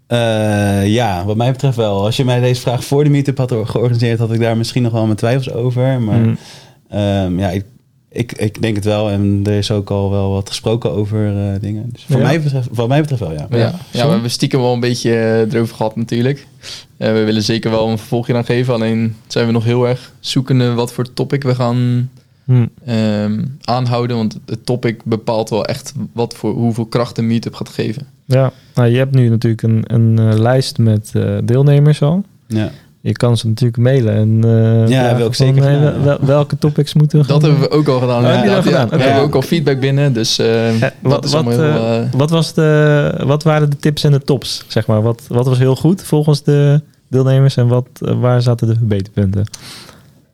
Eh, ja, wat mij betreft wel. Als je mij deze vraag voor de meetup had georganiseerd, had ik daar misschien nog wel mijn twijfels over. Maar Mm, ehm, ja, ik, ik, ik denk het wel. En er is ook al wel wat gesproken over eh, dingen. Dus Ja. mij betreft, wat mij betreft wel, ja. Ja, we hebben stiekem wel een beetje eh, erover gehad natuurlijk. Eh, we willen zeker wel een vervolgje aan geven. Alleen zijn we nog heel erg zoekende wat voor topic we gaan mm, ehm, aanhouden. Want het topic bepaalt wel echt wat voor, hoeveel kracht een meetup gaat geven. ja, nou, je hebt nu natuurlijk een, een eh, lijst met eh, deelnemers al. ja. Je kan ze natuurlijk mailen. En, eh, Ja, ik van, zeker eh, gedaan, ja. wel- welke topics moeten we Dat hebben we ook al gedaan. Oh, heb je dat inderdaad. gedaan? Ja, we hebben ook al feedback binnen. Dus eh, Eh, dat wat, is wat, heel... wat, was de, wat waren de tips en de tops? Zeg maar? wat, wat was heel goed volgens de deelnemers en wat, waar zaten de verbeterpunten?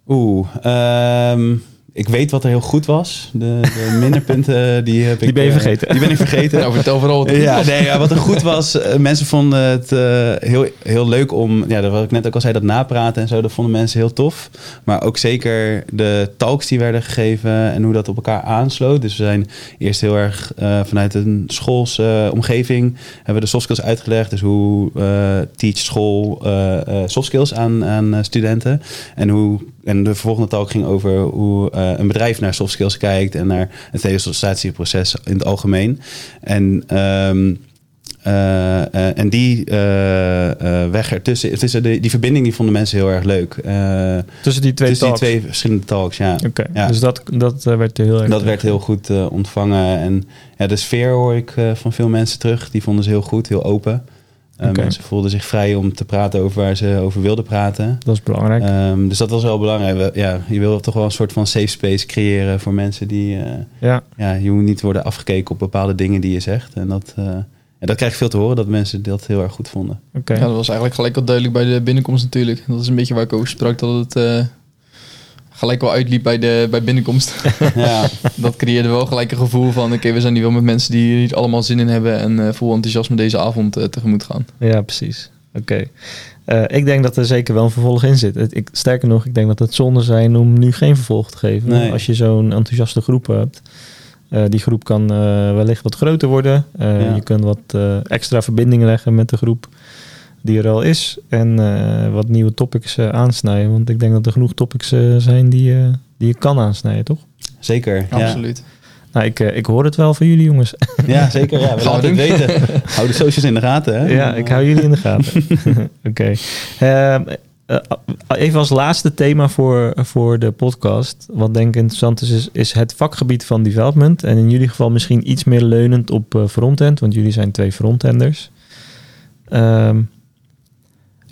Oeh, ehm, ik weet wat er heel goed was. De, de [laughs] minderpunten, die heb ik... Die ben je eh, vergeten. die ben ik vergeten. [laughs] nou, vertel vooral wat er goed Ja, was. nee, ja, wat er goed was, eh, mensen vonden het eh, heel, heel leuk om, ja, dat wat ik net ook al zei, dat napraten en zo, dat vonden mensen heel tof. Maar ook zeker de talks die werden gegeven en hoe dat op elkaar aansloot. Dus we zijn eerst heel erg eh, vanuit een schoolse omgeving, hebben we de soft skills uitgelegd. Dus hoe eh teach school eh, eh, soft skills aan, aan studenten. En, hoe, en de volgende talk ging over hoe eh, een bedrijf naar soft skills kijkt en naar het hele sollicitatieproces in het algemeen. En, ehm, eh, eh, en die weg ertussen, tussen de, die verbinding die vonden mensen heel erg leuk. Tussen die twee tussen die twee verschillende talks, ja. Oké, Ja. dus dat, dat werd heel erg... Dat werd heel goed ontvangen. En ja, de sfeer hoor ik van veel mensen terug. Die vonden ze heel goed, heel open. Eh. Mensen voelden zich vrij om te praten over waar ze over wilden praten. Dat is belangrijk. Ehm, dus dat was wel belangrijk. We- Ja, je wil toch wel een soort van safe space creëren voor mensen die... eh, ja, ja, je moet niet worden afgekeken op bepaalde dingen die je zegt. En dat, eh, ja, dat krijg ik veel te horen, dat mensen dat heel erg goed vonden. oké. Ja, dat was eigenlijk gelijk al duidelijk bij de binnenkomst natuurlijk. Dat is een beetje waar ik over sprak, dat het eh, gelijk wel uitliep bij de bij binnenkomst. [laughs] ja, dat creëerde wel gelijk een gevoel van... oké, we zijn hier wel met mensen die hier niet allemaal zin in hebben... en eh, vol enthousiasme deze avond eh, tegemoet gaan. Ja, precies. Oké. Eh, ik denk dat er zeker wel een vervolg in zit. Ik, sterker nog, ik denk dat het zonde zijn om nu geen vervolg te geven. Nee. Als je zo'n enthousiaste groep hebt. Eh, die groep kan eh, wellicht wat groter worden. Eh, Ja. Je kunt wat eh, extra verbindingen leggen met de groep. Die er al is en eh, wat nieuwe topics eh, aansnijden. Want ik denk dat er genoeg topics eh, zijn die, eh, die je kan aansnijden, toch? Zeker. Ja. Absoluut. Nou, ik, eh, ik hoor het wel van jullie, jongens. ja, zeker. Ja, we laten het weten. Hou de socials in de gaten. Hè? ja, ik hou jullie in de gaten. [laughs] Oké. Ehm, eh, even als laatste thema voor, voor de podcast. Wat denk ik interessant is, is, is het vakgebied van development. En in jullie geval misschien iets meer leunend op eh, frontend, want jullie zijn twee frontenders. Ehm,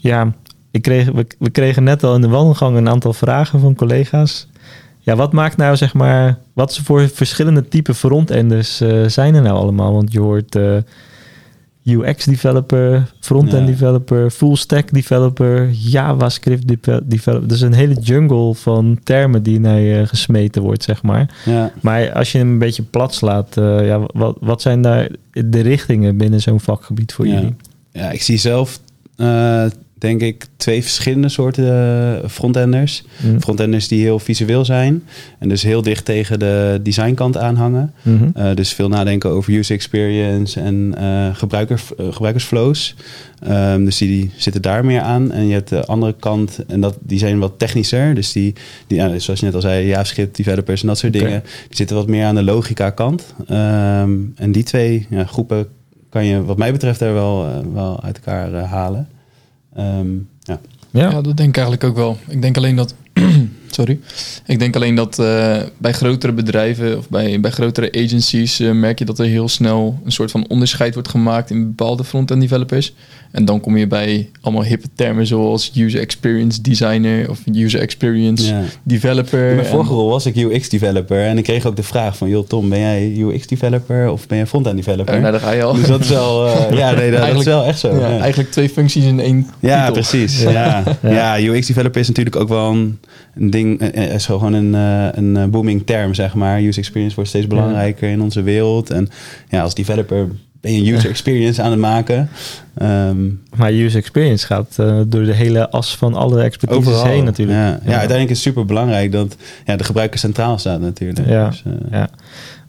ja, ik kreeg, we, we kregen net al in de wandelgang een aantal vragen van collega's. Ja, wat maakt nou zeg maar, wat voor verschillende type frontenders eh, zijn er nou allemaal? Want je hoort eh, UX developer, frontend Ja. developer, full stack developer, JavaScript developer. Dus een hele jungle van termen die naar je gesmeten wordt, zeg maar. Ja. Maar als je hem een beetje plat slaat, eh, ja, wat, wat zijn daar de richtingen binnen zo'n vakgebied voor Ja. jullie? Ja, ik zie zelf, denk ik, twee verschillende soorten eh, frontenders. Mm. Frontenders die heel visueel zijn en dus heel dicht tegen de designkant aanhangen. Mhm. Eh, dus veel nadenken over user experience en gebruiker, eh, gebruikersflows. Ehm, dus die, die zitten daar meer aan. En je hebt de andere kant, en dat, die zijn wat technischer. Dus die, die ja, zoals je net al zei, JavaScript developers en dat soort dingen. Die zitten wat meer aan de logica kant. Ehm, en die twee ja, groepen kan je wat mij betreft er wel, wel uit elkaar halen. Ehm, ja. Ja. Ja, dat denk ik eigenlijk ook wel. Ik denk alleen dat. [clears throat] Sorry. Ik denk alleen dat eh, bij grotere bedrijven of bij, bij grotere agencies eh, merk je dat er heel snel een soort van onderscheid wordt gemaakt in bepaalde front-end developers. En dan kom je bij allemaal hippe termen zoals user experience designer of user experience Ja. developer. In mijn vorige rol was ik UX-developer. En ik kreeg ook de vraag van... joh Tom, ben jij UX-developer of ben jij front-end-developer? Eh, nou, daar ga je al. Dus dat is wel... eh, [laughs] ja, nee, dat, dat is wel echt zo. Ja, ja. Eigenlijk twee functies in één Ja, titel. precies. [laughs] Ja. Ja, Ja. ja. UX-developer is natuurlijk ook wel een, een ding, eh, is gewoon een, eh, een eh, booming term, zeg maar. User experience wordt steeds belangrijker in onze wereld. En ja, als developer ben je user experience aan het maken. Ehm, Maar user experience gaat eh, door de hele as van alle expertises overal. heen natuurlijk. Ja, ja. uiteindelijk is het super belangrijk dat ja, de gebruiker centraal staat natuurlijk. Ja. Dus, eh, Ja.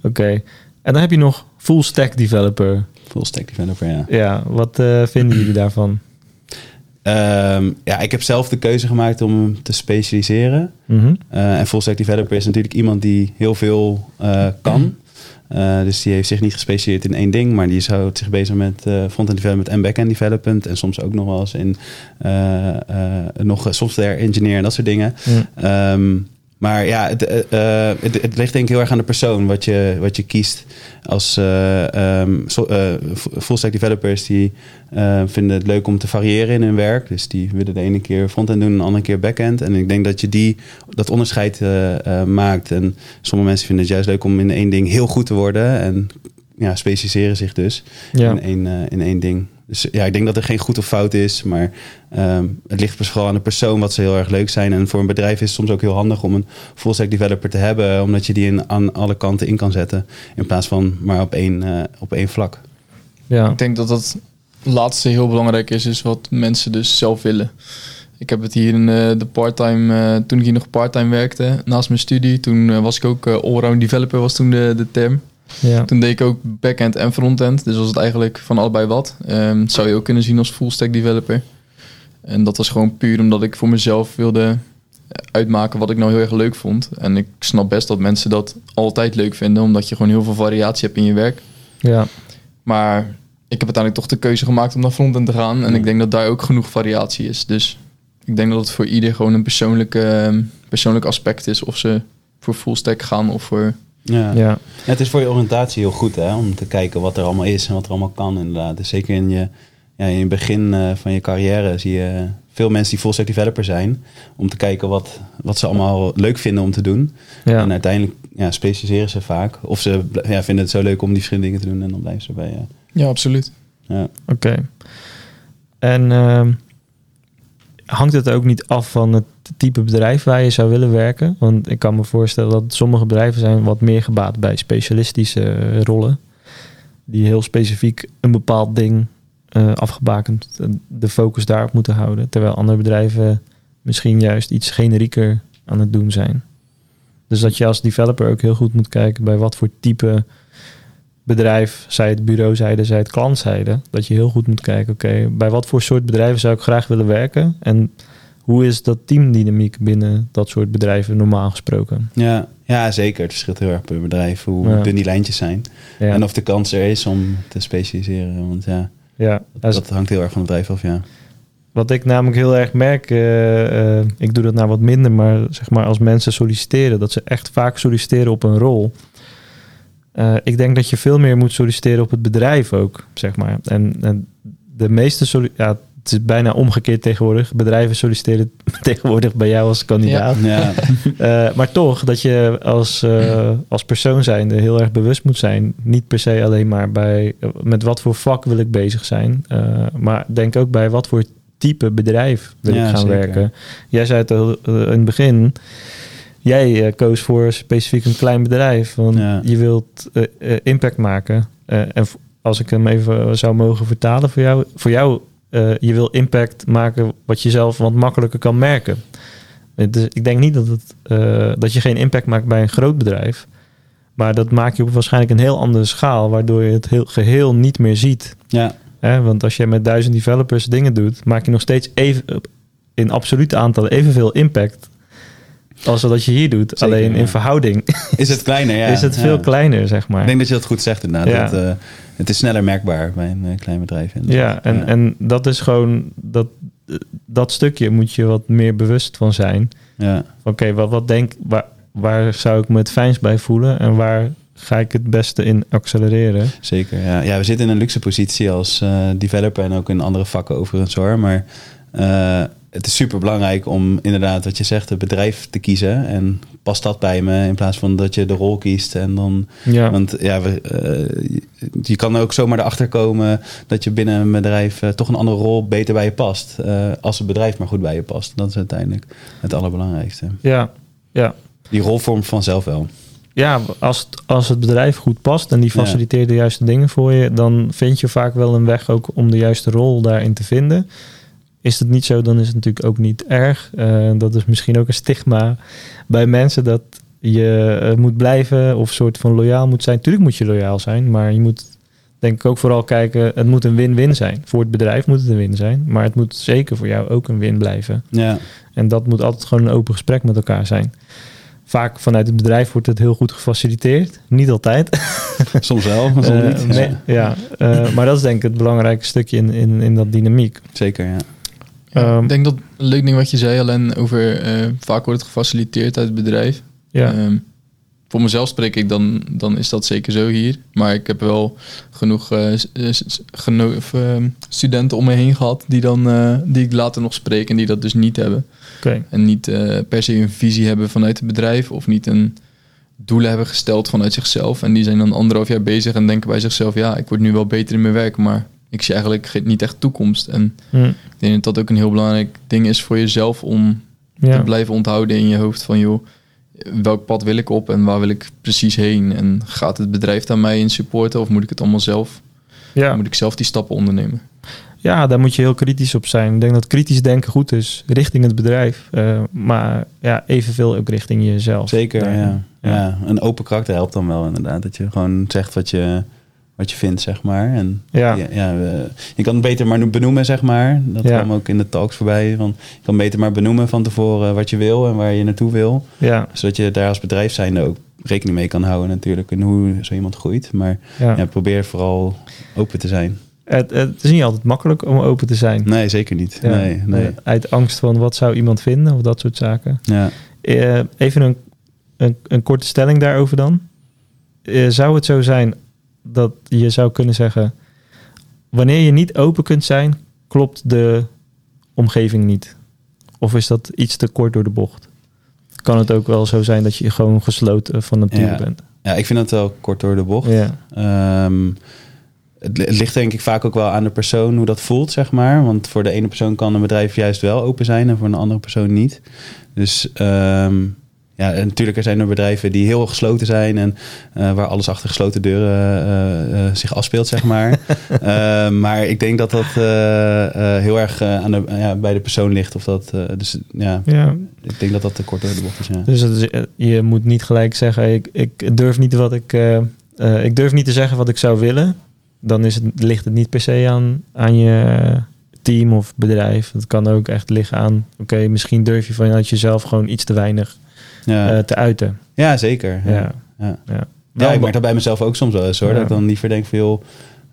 Oké. En dan heb je nog full stack developer. Full stack developer, ja. Ja, wat eh, vinden jullie daarvan? Ehm, ja, ik heb zelf de keuze gemaakt om hem te specialiseren. Mhm. Eh, en full stack developer is natuurlijk iemand die heel veel eh, kan. Eh, dus die heeft zich niet gespecialiseerd in één ding, maar die is houdt zich bezig met front-end development en back-end development. En soms ook nog wel eens in nog software engineer en dat soort dingen. Ehm, maar ja, het, eh, eh, het, het ligt denk ik heel erg aan de persoon wat je, wat je kiest. Als so- eh, full-stack developers die vinden het leuk om te variëren in hun werk. Dus die willen de ene keer front-end doen, de andere keer back-end. En ik denk dat je die, dat onderscheid maakt. En sommige mensen vinden het juist leuk om in één ding heel goed te worden. En ja, specialiseren zich dus Ja. in, één, in één ding. Dus ja, ik denk dat er geen goed of fout is, maar ehm, het ligt vooral aan de persoon wat ze heel erg leuk zijn. En voor een bedrijf is het soms ook heel handig om een full stack developer te hebben, omdat je die in, aan alle kanten in kan zetten, in plaats van maar op één, eh, op één vlak. ja. Ik denk dat dat laatste heel belangrijk is, is wat mensen dus zelf willen. Ik heb het hier in eh, de parttime, eh, toen ik hier nog parttime werkte, naast mijn studie, toen was ik ook allround developer, was toen de, de term. Ja. Toen deed ik ook backend en frontend, dus was het eigenlijk van allebei wat. Ehm, dat zou je ook kunnen zien als full stack developer. En dat was gewoon puur omdat ik voor mezelf wilde uitmaken wat ik nou heel erg leuk vond. En ik snap best dat mensen dat altijd leuk vinden, omdat je gewoon heel veel variatie hebt in je werk. ja. Maar ik heb uiteindelijk toch de keuze gemaakt om naar frontend te gaan. En ik denk dat daar ook genoeg variatie is. Dus ik denk dat het voor ieder gewoon een persoonlijk, persoonlijk aspect is. Of ze voor full stack gaan of voor... Ja. ja. Het is voor je oriëntatie heel goed hè, om te kijken wat er allemaal is en wat er allemaal kan inderdaad. Dus zeker in je, ja, in het begin eh, van je carrière zie je veel mensen die full stack developer zijn, om te kijken wat, wat ze allemaal leuk vinden om te doen. ja. En uiteindelijk ja, specialiseren ze vaak. Of ze ja, vinden het zo leuk om die verschillende dingen te doen en dan blijven ze bij. Ja. Ja, absoluut. Ja. Oké. En ehm, hangt het ook niet af van het type bedrijf waar je zou willen werken? Want ik kan me voorstellen dat sommige bedrijven zijn wat meer gebaat bij specialistische eh, rollen. Die heel specifiek een bepaald ding eh, afgebakend eh, de focus daarop moeten houden. Terwijl andere bedrijven misschien juist iets generieker aan het doen zijn. Dus dat je als developer ook heel goed moet kijken bij wat voor type bedrijf, zij het bureauzijde, zij het klantzijde, dat je heel goed moet kijken, oké, bij wat voor soort bedrijven zou ik graag willen werken en hoe is dat teamdynamiek binnen dat soort bedrijven normaal gesproken? Ja, ja, zeker. Het verschilt heel erg per bedrijf hoe Ja. dun die lijntjes zijn. Ja, En of de kans er is om te specialiseren. Want ja, ja. dat, hangt heel erg van het bedrijf af, ja. Wat ik namelijk heel erg merk, eh, eh, ik doe dat nou wat minder, maar zeg maar als mensen solliciteren, dat ze echt vaak solliciteren op een rol. Eh, ik denk dat je veel meer moet solliciteren op het bedrijf ook, zeg maar. En, en de meeste ja, het is bijna omgekeerd tegenwoordig. Bedrijven solliciteren [laughs] tegenwoordig bij jou als kandidaat. ja. [laughs] Eh, maar toch, dat je als, eh, als persoon zijnde heel erg bewust moet zijn. Niet per se alleen maar bij met wat voor vak wil ik bezig zijn. eh, maar denk ook bij wat voor type bedrijf wil Ja, ik gaan zeker. werken. Jij zei het al in het begin. Jij koos voor specifiek een klein bedrijf. Want Ja. je wilt impact maken. En als ik hem even zou mogen vertalen voor jou. Voor jou, eh, je wil impact maken wat je zelf wat makkelijker kan merken. Dus ik denk niet dat, het, eh, dat je geen impact maakt bij een groot bedrijf. Maar dat maak je op waarschijnlijk een heel andere schaal. Waardoor je het heel, geheel niet meer ziet. ja? Want als je met duizend developers dingen doet, maak je nog steeds even, in absolute aantallen evenveel impact. Als dat je hier doet. Zeker, Alleen ja. in verhouding [laughs] is het kleiner, ja. [laughs] is het veel Ja. kleiner, zeg maar. Ik denk dat je dat goed zegt inderdaad. Ja. Dat, eh, het is sneller merkbaar bij een eh, klein bedrijf. Ja, en, en dat is gewoon dat, dat stukje moet je wat meer bewust van zijn. ja. Oké, wat, wat denk waar, waar zou ik me het fijnst bij voelen en waar ga ik het beste in accelereren? Zeker, ja. ja. We zitten in een luxe positie als eh, developer en ook in andere vakken overigens hoor. Maar het is super belangrijk om inderdaad, wat je zegt, het bedrijf te kiezen. En past dat bij me in plaats van dat je de rol kiest. En dan, Ja, Want ja, we, eh, je- kan ook zomaar erachter komen dat je binnen een bedrijf eh, toch een andere rol beter bij je past. eh, als het bedrijf maar goed bij je past. Dat is uiteindelijk het allerbelangrijkste. ja, ja. Die rol vormt vanzelf wel. ja als, het, als het bedrijf goed past en die Ja. faciliteert de juiste dingen voor je, dan vind je vaak wel een weg ook om de juiste rol daarin te vinden. Is het niet zo, dan is het natuurlijk ook niet erg. Eh, dat is misschien ook een stigma bij mensen dat je eh, moet blijven of soort van loyaal moet zijn. Tuurlijk moet je loyaal zijn, maar je moet denk ik ook vooral kijken, het moet een win-win zijn. Voor het bedrijf moet het een win zijn, maar het moet zeker voor jou ook een win blijven. Ja, En dat moet altijd gewoon een open gesprek met elkaar zijn. Vaak vanuit het bedrijf wordt het heel goed gefaciliteerd. Niet altijd. [laughs] soms wel, maar soms Eh, niet. nee, Ja, maar dat is denk ik het belangrijke stukje in, in, in dat dynamiek. Zeker, ja. Ja, Ehm, ik denk dat een leuk ding wat je zei, alleen over eh, vaak wordt het gefaciliteerd uit het bedrijf. Ja, Ehm, voor mezelf spreek ik, dan, dan is dat zeker zo hier. Maar ik heb wel genoeg eh, eh, geno- ehm, studenten om me heen gehad die, dan, die ik later nog spreek en die dat dus niet hebben. En niet per se een visie hebben vanuit het bedrijf of niet een doelen hebben gesteld vanuit zichzelf. En die zijn dan anderhalf jaar bezig en denken bij zichzelf, ja, ik word nu wel beter in mijn werk, maar ik zie eigenlijk geen- niet echt toekomst. En Hm, ik denk dat dat ook een heel belangrijk ding is voor jezelf om ja. te blijven onthouden in je hoofd van joh, welk pad wil ik op en waar wil ik precies heen? En gaat het bedrijf daar mij in supporten of moet ik het allemaal zelf? Ja. Moet ik zelf die stappen ondernemen? ja, daar moet je heel kritisch op zijn. Ik denk dat kritisch denken goed is richting het bedrijf. eh, maar ja, evenveel ook richting jezelf. Zeker, Ja. ja. Ja. ja. Een open karakter helpt dan wel inderdaad. Dat je gewoon zegt wat je, wat je vindt, zeg maar. En Ja. ja. Ja, je kan het beter maar benoemen, zeg maar. Dat Ja. kwam ook in de talks voorbij. Van, je kan beter maar benoemen van tevoren wat je wil en waar je naartoe wil. Ja, Zodat je daar als bedrijf zijnde ook rekening mee kan houden natuurlijk. En hoe zo iemand groeit. Maar ja. probeer vooral open te zijn. Het, het is niet altijd makkelijk om open te zijn. Nee, zeker niet. Nee, nee. eh, Uit angst van wat zou iemand vinden of dat soort zaken. Ja. Eh, even een, een, een korte stelling daarover dan. Eh, zou het zo zijn dat je zou kunnen zeggen... wanneer je niet open kunt zijn, klopt de omgeving niet? Of is dat iets te kort door de bocht? Kan het ook wel zo zijn dat je gewoon gesloten van nature Ja. bent? ja, ik vind dat wel kort door de bocht. Ja, Ehm, het ligt denk ik vaak ook wel aan de persoon hoe dat voelt, zeg maar. Want voor de ene persoon kan een bedrijf juist wel open zijn en voor een andere persoon niet. Dus ehm, ja, en natuurlijk er zijn er bedrijven die heel gesloten zijn en eh, waar alles achter gesloten deuren eh, eh, zich afspeelt, zeg maar. [laughs] Maar ik denk dat dat heel erg aan de, ja, bij de persoon ligt. Of dat, dus ja, ja. ik denk dat dat te kort door de bocht is. Ja. Dus is- je moet niet gelijk zeggen... ik, ik durf niet wat ik, ik durf niet te zeggen wat ik zou willen. Dan is het, ligt het niet per se aan, aan je team of bedrijf. Het kan ook echt liggen aan, oké, misschien durf je vanuit jezelf gewoon iets te weinig Ja, eh, te uiten. ja zeker. Ja. Ja. Ja. Ik merk dat bij mezelf ook soms wel eens hoor. Dat ik dan liever denk van joh,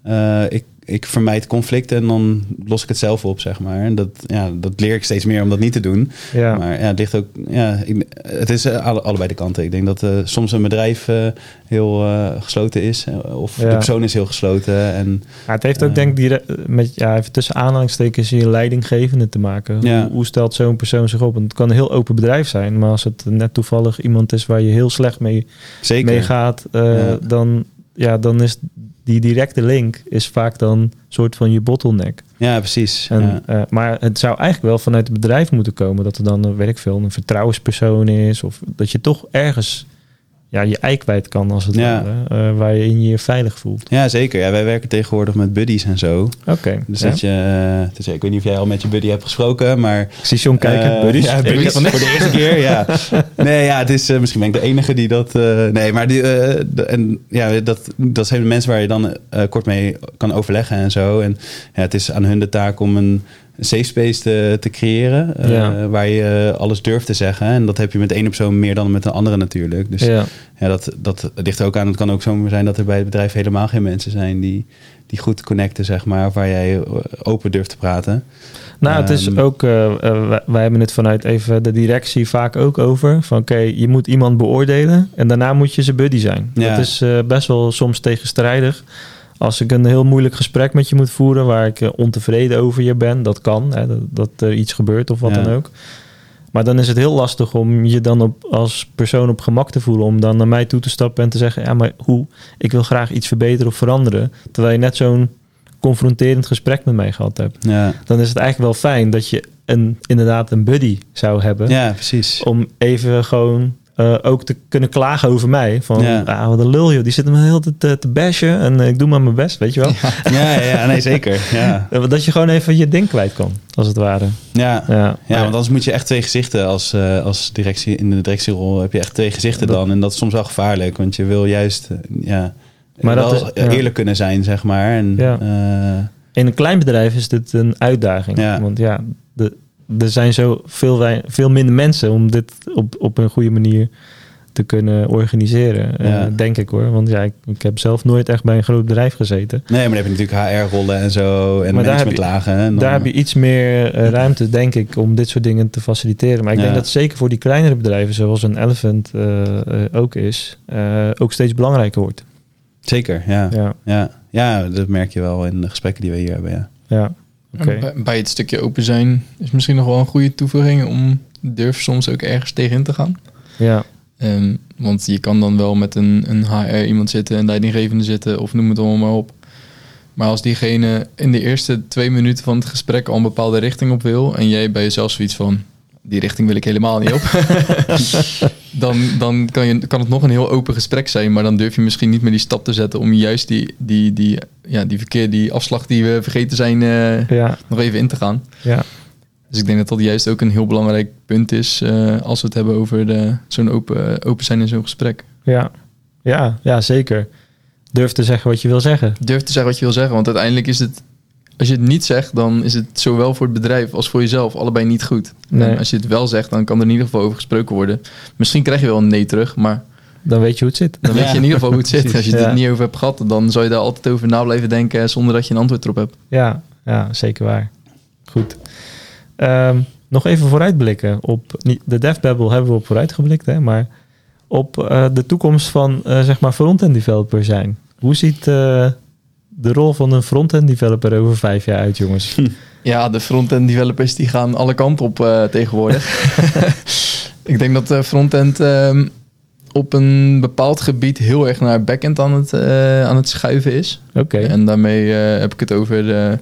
eh, ik, ik vermijd conflicten en dan los ik het zelf op, zeg maar. En dat, ja, dat leer ik steeds meer om dat niet te doen. Ja. Maar ja, het ligt ook, ja, ik, het is eh, alle, allebei de kanten. Ik denk dat eh, soms een bedrijf eh, heel gesloten is of Ja. de persoon is heel gesloten. En Maar het heeft ook denk ik met, ja, even tussen aanhalingstekens je leidinggevende te maken. Ja. Hoe, hoe stelt zo'n persoon zich op? Want het kan een heel open bedrijf zijn, maar als het net toevallig iemand is waar je heel slecht mee, zeker. mee gaat, Ja. dan, ja, dan is die directe link is vaak dan een soort van je bottleneck. Ja, precies. En, ja. eh, maar het zou eigenlijk wel vanuit het bedrijf moeten komen dat er dan, weet ik veel, een vertrouwenspersoon is. Of dat je toch ergens ja, je ei kwijt kan, als het Ja. ware, eh, waar je in je veilig voelt. ja, zeker. Ja, wij werken tegenwoordig met buddies en zo. Oké. Dus ja. dat je, eh, dus ik weet niet of jij al met je buddy hebt gesproken, maar Ik zie John kijken. Eh, buddies. [laughs] Ja, Ik buddies. weet van- Voor de eerste keer, ja. Nee, ja, het is, eh, misschien ben ik de enige die dat... eh, nee, maar die, eh, de- en, ja, dat, dat zijn de mensen waar je dan eh, kort mee kan overleggen en zo. En ja, het is aan hun de taak om een safe space te, te creëren. eh. Waar je alles durft te zeggen. En dat heb je met één persoon meer dan met een andere natuurlijk. Dus ja. Ja, dat, dat ligt ook aan. Het kan ook zomaar zijn dat er bij het bedrijf helemaal geen mensen zijn... die, die goed connecten, zeg maar. Waar jij open durft te praten. nou, het is Ehm, ook, eh, eh, wij, wij hebben het vanuit even de directie vaak ook over. Van oké, je moet iemand beoordelen en daarna moet je zijn buddy zijn. Ja. Dat is best wel soms tegenstrijdig. Als ik een heel moeilijk gesprek met je moet voeren waar ik eh, ontevreden over je ben, dat kan. Hè, dat, dat er iets gebeurt of wat Ja. dan ook. Maar dan is het heel lastig om je dan op, als persoon op gemak te voelen. Om dan naar mij toe te stappen en te zeggen: Ja, maar hoe? Ik wil graag iets verbeteren of veranderen. Terwijl je net zo'n confronterend gesprek met mij gehad hebt. Ja, Dan is het eigenlijk wel fijn dat je een, inderdaad een buddy zou hebben. ja precies. Om even gewoon eh, ook te kunnen klagen over mij. Van, Ja. ah, wat een lul joh. Die zit me heel te, te, te bashen. En eh, ik doe maar mijn best, weet je wel. Ja, ja, ja, nee, zeker. Ja, [laughs] Eh, Dat je gewoon even je ding kwijt kan, als het ware. ja. Ja, Ja, want anders moet je echt twee gezichten als, als directie. In de directierol heb je echt twee gezichten Dat- dan. En dat is soms wel gevaarlijk, want je wil juist ja, Maar wel dat is- eerlijk kunnen zijn, zeg maar. En, In een klein bedrijf is dit een uitdaging. Ja. Want ja, de, er zijn zo veel, veel minder mensen om dit op, op een goede manier te kunnen organiseren. eh, denk ik hoor. Want ja, ik, ik heb zelf nooit echt bij een groot bedrijf gezeten. nee, maar dan heb je natuurlijk HR-rollen en zo. En Maar daar heb je- dan- Daar heb je iets meer eh, ruimte, denk ik, om dit soort dingen te faciliteren. Maar ik denk dat zeker voor die kleinere bedrijven, zoals een Elephant eh, ook is, ook steeds belangrijker wordt. Zeker, ja. ja. Ja, Ja, dat merk je wel in de gesprekken die we hier hebben, ja. ja. Bij het stukje open zijn is misschien nog wel een goede toevoeging om durf soms ook ergens tegenin te gaan. Ja, Ehm, want je kan dan wel met een, een HR iemand zitten, een leidinggevende zitten of noem het allemaal maar op. Maar als diegene in de eerste twee minuten van het gesprek al een bepaalde richting op wil en jij bij jezelf zoiets van die richting wil ik helemaal niet op, [laughs] dan, dan kan, je, kan het nog een heel open gesprek zijn, maar dan durf je misschien niet meer die stap te zetten om juist die, die, die, ja, die verkeer, die afslag die we vergeten zijn, eh, ja, nog even in te gaan. ja. Dus ik denk dat dat juist ook een heel belangrijk punt is eh, als we het hebben over de- zo'n open, open zijn in zo'n gesprek. Ja, ja, ja, zeker. Durf te zeggen wat je wil zeggen. Durf te zeggen wat je wil zeggen, want uiteindelijk is het, als je het niet zegt, dan is het zowel voor het bedrijf als voor jezelf allebei niet goed. Nee. En als je het wel zegt, dan kan er in ieder geval over gesproken worden. Misschien krijg je wel een nee terug, maar Dan weet je hoe het zit. dan weet je in ieder geval hoe het zit. Als je het Ja. er niet over hebt gehad, dan zou je daar altijd over na blijven denken zonder dat je een antwoord erop hebt. Ja, ja zeker waar. Goed. Ehm, nog even vooruitblikken. Op, de DevBabble hebben we op vooruitgeblikt, hè, maar op eh, de toekomst van eh, zeg maar front-end developer zijn. Hoe ziet eh, de rol van een front-end developer over vijf jaar uit, jongens? Ja, de front-end developers die gaan alle kanten op eh, tegenwoordig. [laughs] ik denk dat de front-end ehm, op een bepaald gebied heel erg naar back-end aan het, eh, aan het schuiven is. Oké. En daarmee eh, heb ik het over de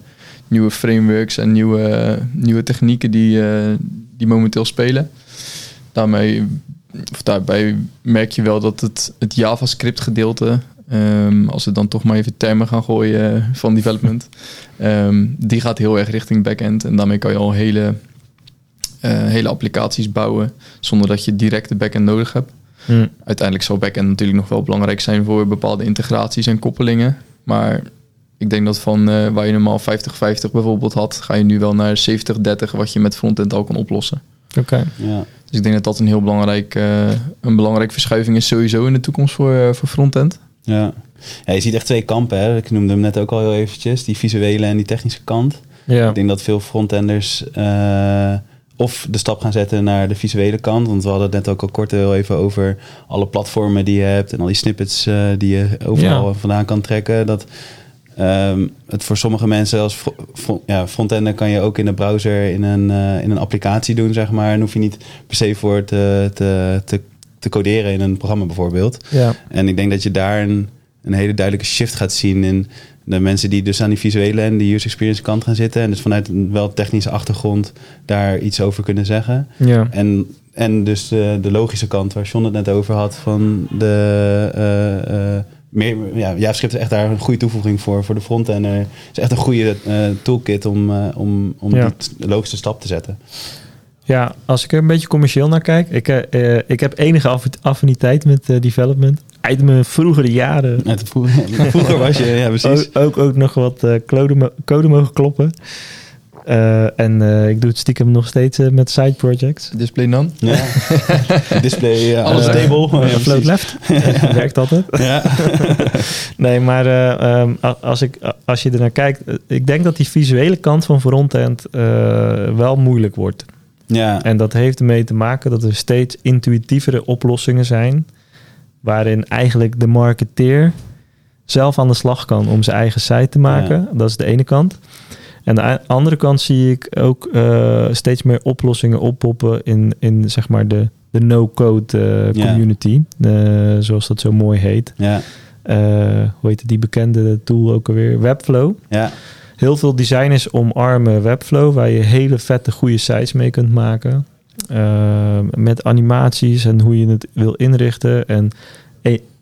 nieuwe frameworks en nieuwe, nieuwe technieken die, eh, die momenteel spelen. Daarmee, of daarbij merk je wel dat het, het JavaScript gedeelte, ehm, als we dan toch maar even termen gaan gooien van development, [laughs] ehm, die gaat heel erg richting backend. En daarmee kan je al hele, eh, hele applicaties bouwen zonder dat je direct de backend nodig hebt. Hm. Uiteindelijk zal backend natuurlijk nog wel belangrijk zijn voor bepaalde integraties en koppelingen. Maar ik denk dat van eh, waar je normaal 50-50 bijvoorbeeld had, ga je nu wel naar 70-30 wat je met frontend al kan oplossen. Oké. Ja. Dus ik denk dat dat een heel belangrijk, eh, een belangrijke verschuiving is sowieso in de toekomst voor, eh, voor frontend. Ja. ja, je ziet echt twee kampen. Hè? Ik noemde hem net ook al heel eventjes. Die visuele en die technische kant. Ja. Ik denk dat veel frontenders eh, of de stap gaan zetten naar de visuele kant. Want we hadden het net ook al kort heel even over alle platformen die je hebt. En al die snippets eh, die je overal Ja. vandaan kan trekken. Dat ehm, het voor sommige mensen als fro- fro- ja, frontender kan je ook in de browser in een, eh, in een applicatie doen, zeg maar. En hoef je niet per se voor te, te, te, te coderen in een programma bijvoorbeeld. Ja. En ik denk dat je daar een, een hele duidelijke shift gaat zien in de mensen die dus aan die visuele en die user experience kant gaan zitten. En dus vanuit een wel technische achtergrond daar iets over kunnen zeggen. Ja. En, en dus de, de logische kant waar John het net over had van de... eh, eh, meer, ja, JavaScript is echt daar een goede toevoeging voor, voor de frontender. Het is echt een goede eh, toolkit om, om, om Ja. die logische stap te zetten. Ja, als ik er een beetje commercieel naar kijk. Ik, eh, eh, ik heb enige aff- affiniteit met eh, development. Uit mijn vroegere jaren. Net vroeger, [laughs] vroeger was je, ja precies. Ook, ook, ook nog wat eh, code, code mogen kloppen. Eh, en eh, ik doe het stiekem nog steeds met side projects. Display none. Ja. [laughs] Display, ja, Alles alles stable. Ja, float left. [laughs] Werkt altijd. Ja. Nee, maar eh, ehm, als, ik, als je er naar kijkt. ik denk dat die visuele kant van frontend eh, wel moeilijk wordt. Ja. En dat heeft ermee te maken dat er steeds intuïtievere oplossingen zijn. Waarin eigenlijk de marketeer zelf aan de slag kan om zijn eigen site te maken. Dat is de ene kant. En aan de andere kant zie ik ook eh, steeds meer oplossingen oppoppen in, in zeg maar de, de no-code eh, Ja. community. eh, zoals dat zo mooi heet. Ja. Hoe heet die bekende tool ook alweer? Webflow. Ja. Heel veel designers omarmen Webflow, waar je hele vette, goede sites mee kunt maken. Eh, met animaties en hoe je het wil inrichten. En,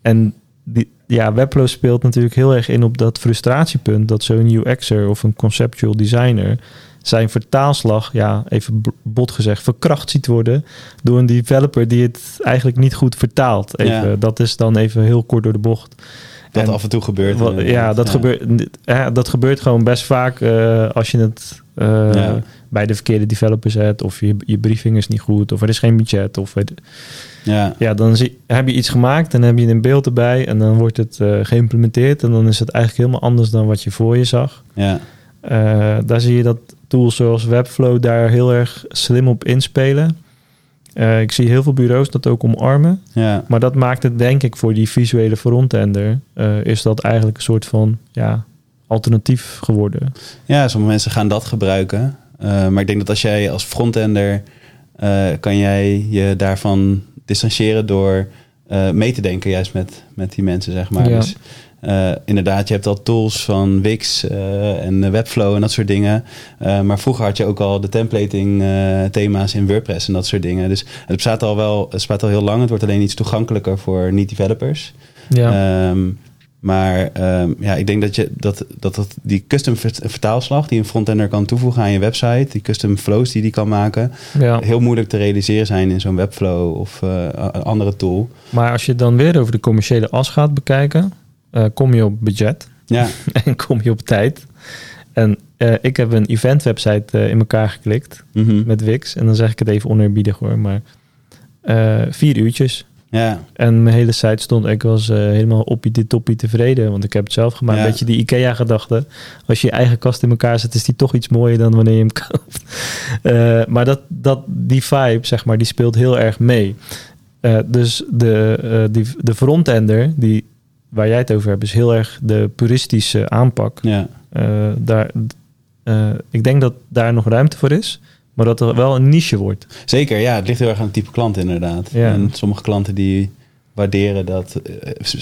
en die, ja, Webflow speelt natuurlijk heel erg in op dat frustratiepunt dat zo'n UX'er of een conceptual designer zijn vertaalslag, ja, even bot gezegd, verkracht ziet worden door een developer die het eigenlijk niet goed vertaalt. Even, Ja. Dat is dan even heel kort door de bocht. Dat En- af en toe gebeurt. Wat- ja, dat, Gebeurt, ja, dat gebeurt gewoon best vaak eh, als je het eh, Ja. bij de verkeerde developer zet. Of je, je briefing is niet goed. Of er is geen budget. Of weet, Ja. ja, dan zie, heb je iets gemaakt en dan heb je een beeld erbij. En dan wordt het eh, geïmplementeerd. En dan is het eigenlijk helemaal anders dan wat je voor je zag. Ja. Daar zie je dat tools zoals Webflow daar heel erg slim op inspelen. Eh, ik zie heel veel bureaus dat ook omarmen. Ja. Maar dat maakt het denk ik voor die visuele frontender... eh, is dat eigenlijk een soort van ja, alternatief geworden. Ja, sommige mensen gaan dat gebruiken. Eh, maar ik denk dat als jij als frontender kan jij je daarvan distancieren door mee te denken, juist met, met die mensen, zeg maar. Ja. Dus eh, inderdaad, je hebt al tools van Wix eh, en Webflow en dat soort dingen. Eh, maar vroeger had je ook al de templating eh, thema's in WordPress en dat soort dingen. Dus het bestaat al wel, het bestaat al heel lang. Het wordt alleen iets toegankelijker voor niet-developers. Ja, Ehm, maar ehm, ja, ik denk dat, je, dat, dat, dat die custom vert- vertaalslag die een frontender kan toevoegen aan je website, die custom flows die die kan maken, ja. heel moeilijk te realiseren zijn in zo'n Webflow of eh, een andere tool. Maar als je dan weer over de commerciële as gaat bekijken... eh, kom je op budget Ja, [laughs] en kom je op tijd. En eh, ik heb een event website eh, in elkaar geklikt mhm. met Wix. En dan zeg ik het even oneerbiedig hoor, maar vier uurtjes. ja, En mijn hele site stond, ik was helemaal op dit toppie tevreden, want ik heb het zelf gemaakt. Ja. Beetje die IKEA-gedachte. Als je je eigen kast in elkaar zet, is die toch iets mooier dan wanneer je hem [laughs] koopt. Maar dat, dat, die vibe, zeg maar, die speelt heel erg mee. Dus de, die, de frontender, die, waar jij het over hebt, is heel erg de puristische aanpak. ja, Eh, daar, eh, ik denk dat daar nog ruimte voor is, maar dat er wel een niche wordt. zeker. Ja, het ligt heel erg aan het type klant inderdaad. Ja. En sommige klanten die waarderen dat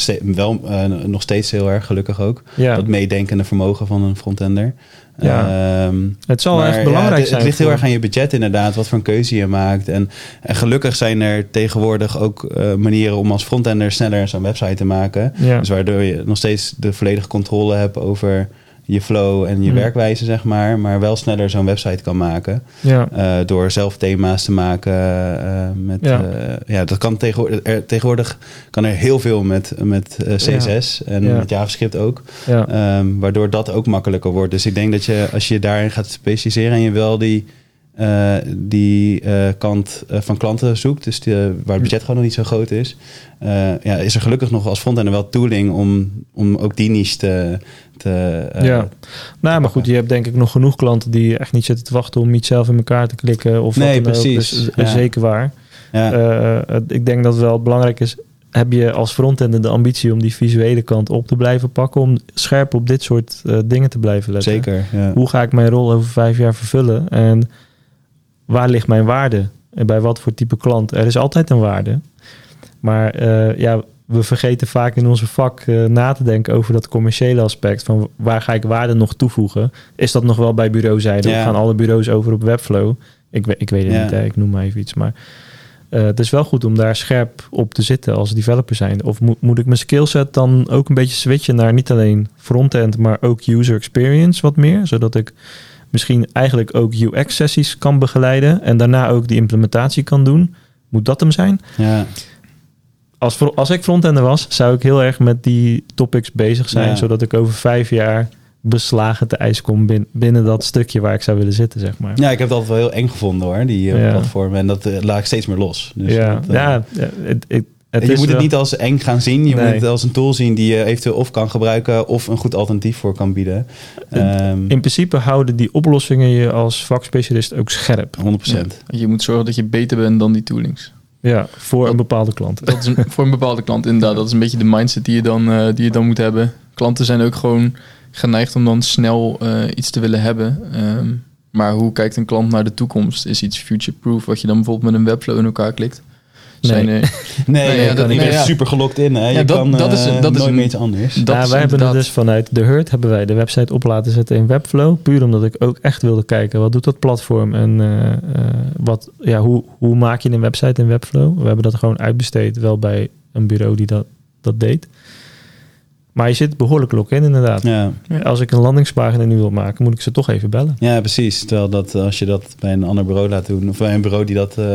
eh, wel eh, nog steeds heel erg, gelukkig ook. Ja, Dat meedenkende vermogen van een frontender. Ja. Ehm, het zal echt belangrijk zijn. Het ligt heel erg aan je budget inderdaad, wat voor een keuze je maakt. En, en gelukkig zijn er tegenwoordig ook eh, manieren om als frontender sneller zo'n website te maken. Ja. Dus waardoor je nog steeds de volledige controle hebt over je flow en je Mm. werkwijze, zeg maar. Maar wel sneller zo'n website kan maken. Ja, Eh, door zelf thema's te maken. eh, met, Ja. ja. ja, dat kan tegenwoordig, er, tegenwoordig kan er heel veel met, met eh, CSS en met JavaScript ook. ja. Ehm, waardoor dat ook makkelijker wordt. Dus ik denk dat je, als je daarin gaat specialiseren en je wel die, eh, die eh, kant eh, van klanten zoekt, dus die, waar het budget gewoon nog niet zo groot is, ja, is er gelukkig nog als frontender wel tooling om, om ook die niche te. te Ja. Nou, maar goed, je hebt denk ik nog genoeg klanten die echt niet zitten te wachten om iets zelf in elkaar te klikken. Of Nee, precies. Dus, eh, Ja. zeker waar. ja. Ik denk dat het wel belangrijk is. Heb je als frontender de ambitie om die visuele kant op te blijven pakken? Om scherp op dit soort dingen te blijven letten? Zeker. Ja. Hoe ga ik mijn rol over vijf jaar vervullen? En waar ligt mijn waarde? En bij wat voor type klant? Er is altijd een waarde. Maar eh, ja, we vergeten vaak in onze vak eh, na te denken over dat commerciële aspect. Van waar ga ik waarde nog toevoegen? Is dat nog wel bij bureauzijde? Of Ja. gaan alle bureaus over op Webflow? Ik, weet- ik weet het Ja. niet, hè. ik noem maar even iets. Maar eh, het is wel goed om daar scherp op te zitten als developer zijn. Of moet, moet ik mijn skillset dan ook een beetje switchen naar niet alleen frontend, maar ook user experience wat meer? Zodat ik misschien eigenlijk ook UX-sessies kan begeleiden en daarna ook die implementatie kan doen. Moet dat hem zijn? Ja. Als, als ik frontender was, zou ik heel erg met die topics bezig zijn, Ja. zodat ik over vijf jaar beslagen te ijs kom bin- binnen dat stukje waar ik zou willen zitten, zeg maar. ja, ik heb dat altijd wel heel eng gevonden hoor, die eh, Ja. platformen. En dat eh, laat ik steeds meer los. Dus ja, dat, eh, ja, het, het, het je is moet het niet als eng gaan zien. Je Nee. moet het als een tool zien die je eventueel of kan gebruiken of een goed alternatief voor kan bieden. Ehm In principe houden die oplossingen je als vakspecialist ook scherp. 100%. Ja, je moet zorgen dat je beter bent dan die toolings. Ja, voor een bepaalde klant. Dat is een- voor een bepaalde klant inderdaad. Dat is een beetje de mindset die je dan, eh, die je dan moet hebben. Klanten zijn ook gewoon geneigd om dan snel eh, iets te willen hebben. Ehm, maar hoe kijkt een klant naar de toekomst? Is iets future-proof wat je dan bijvoorbeeld met een webflow in elkaar klikt? Zijn er, [laughs] Nee, Nee, ja, je, dat- nee, ja. super gelokt in. Hè? Je dat- kan dat is- eh, dat is nooit een- meer iets anders. dat ja, is wij hebben er dus vanuit de Hurt hebben wij de website op laten zetten in Webflow. Puur omdat ik ook echt wilde kijken, wat doet dat platform? En eh, eh, wat, ja, hoe, hoe maak je een website in Webflow? We hebben dat gewoon uitbesteed, wel bij een bureau die dat, dat deed. Maar je zit behoorlijk lock in inderdaad. Ja. Als ik een landingspagina nu wil maken, moet ik ze toch even bellen. ja, precies. Terwijl dat, eh, als je dat bij een ander bureau laat doen, of bij een bureau die dat eh,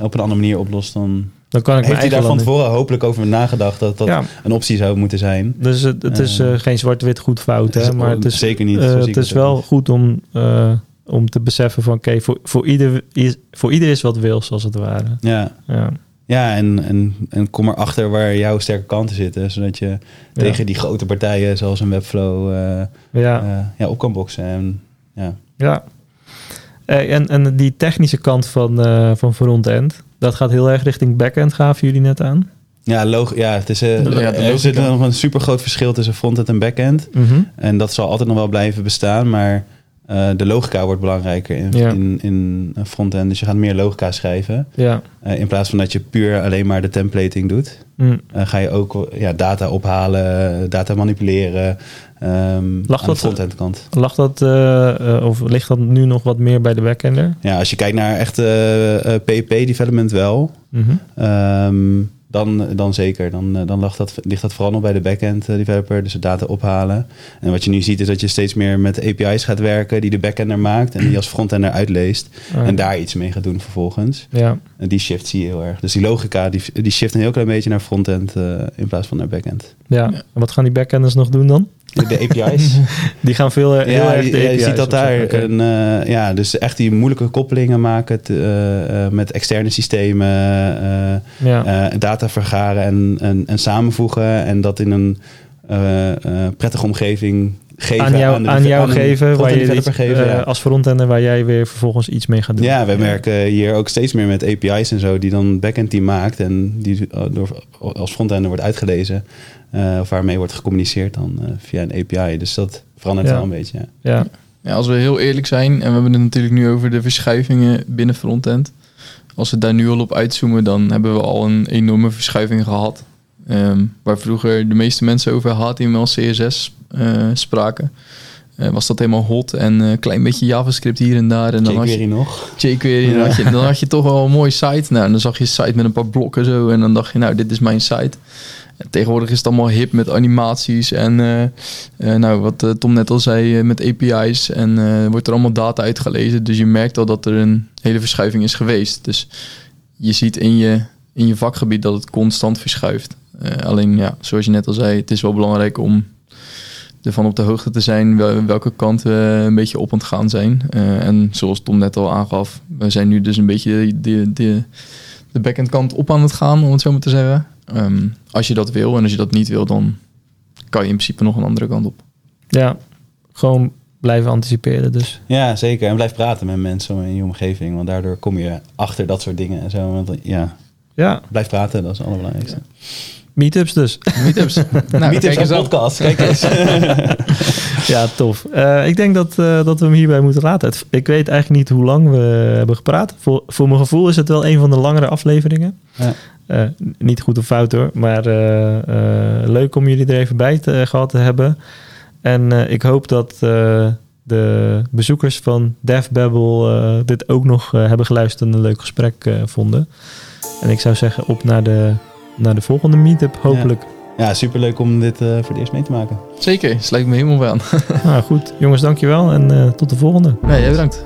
op een andere manier oplost, dan Dan kan ik heeft hij daar van tevoren hopelijk over nagedacht dat dat Ja, een optie zou moeten zijn. dus het, het is Eh, geen zwart-wit goed fout, het hè, maar het is zeker niet. Het is wel niet. goed om, eh, om te beseffen van oké, voor, voor, ieder is, voor ieder is wat wils als het ware. Ja, Ja, ja en, en, en kom erachter waar jouw sterke kanten zitten, zodat je tegen die grote partijen zoals een Webflow eh, ja, eh, ja, op kan boksen. En, ja. ja. Eh, en, en die technische kant van, eh van frontend, dat gaat heel erg richting backend, gaven jullie net aan. Ja, log ja, het is, eh, Ja, er zit nog een super groot verschil tussen frontend en backend. Mhm. En dat zal altijd nog wel blijven bestaan, maar eh, de logica wordt belangrijker in, Ja. in, in frontend. Dus je gaat meer logica schrijven. Ja. Eh, in plaats van dat je puur alleen maar de templating doet, Mm. eh, ga je ook ja, data ophalen, data manipuleren Lag aan dat- de frontend kant. Lag dat, of ligt dat nu nog wat meer bij de backender? Ja, als je kijkt naar echt PHP-development wel, Mhm. Ehm, dan, dan zeker. Dan, eh, dan ligt, dat, ligt dat vooral nog bij de backend eh, developer, dus de data ophalen. En wat je nu ziet is dat je steeds meer met API's gaat werken die de backender maakt en die als frontender uitleest. Ah, En daar iets mee gaat doen vervolgens. Ja, En die shift zie je heel erg. Dus die logica die, die shift een heel klein beetje naar frontend eh, in plaats van naar backend. ja. Ja. En wat gaan die backenders nog doen dan? De, de API's. [laughs] Die gaan veel, eh, heel ja, erg je, de ja, je ziet dat daar. Een, eh, ja, dus echt die moeilijke koppelingen maken eh, met externe systemen. ja. data vergaren en, en, en samenvoegen. En dat in een prettige omgeving geven. aan jou, de- aan jou aan geven, waar je iets, geven. ja. als frontender waar jij weer vervolgens iets mee gaat doen. Ja, wij merken hier ook steeds meer met API's en zo, die dan backend team maakt en die door, als frontender wordt uitgelezen, eh, of waarmee wordt gecommuniceerd dan eh, via een API. Dus dat verandert Ja. wel een beetje. Ja. Ja, Ja, als we heel eerlijk zijn, en we hebben het natuurlijk nu over de verschuivingen binnen frontend. Als we daar nu al op uitzoomen, dan hebben we al een enorme verschuiving gehad. Ehm, waar vroeger de meeste mensen over HTML, CSS eh, spraken. eh, was dat helemaal hot en een klein beetje JavaScript hier en daar. En dan had je jQuery nog. jQuery, dan, had je, dan had je toch wel een mooie site. Nou, dan zag je een site met een paar blokken zo en dan dacht je, nou, dit is mijn site. En tegenwoordig is het allemaal hip met animaties en eh, eh, nou, wat eh, Tom net al zei met API's. En wordt er allemaal data uitgelezen. Dus je merkt al dat er een hele verschuiving is geweest. Dus je ziet in je, in je vakgebied dat het constant verschuift. alleen ja, zoals je net al zei, het is wel belangrijk om ervan op de hoogte te zijn welke kant we een beetje op aan het gaan zijn. en zoals Tom net al aangaf, we zijn nu dus een beetje de, de, de backend kant op aan het gaan, om het zo maar te zeggen. Ehm, als je dat wil en als je dat niet wil, dan kan je in principe nog een andere kant op. Ja, gewoon blijven anticiperen dus. Ja, zeker. En blijf praten met mensen in je omgeving, want daardoor kom je achter dat soort dingen en zo. Want ja, ja. blijf praten, dat is het allerbelangrijkste. Meetups dus. Meetups. [laughs] nou, Meetups en podcast. Kijk eens. [laughs] ja, tof. Uh, ik denk dat, uh, dat we hem hierbij moeten laten. ik weet eigenlijk niet hoe lang we hebben gepraat. Voor, voor mijn gevoel is het wel een van de langere afleveringen. Ja. Uh, niet goed of fout hoor, maar leuk om jullie er even bij te, gehad te hebben. En ik hoop dat de bezoekers van Def Babble dit ook nog hebben geluisterd en een leuk gesprek vonden. En ik zou zeggen op naar de naar de volgende meetup, hopelijk. Ja, ja superleuk om dit uh, voor het eerst mee te maken. Zeker, sluit me helemaal aan. nou [laughs] goed, jongens, dankjewel en uh, tot de volgende. Ja, jij bedankt.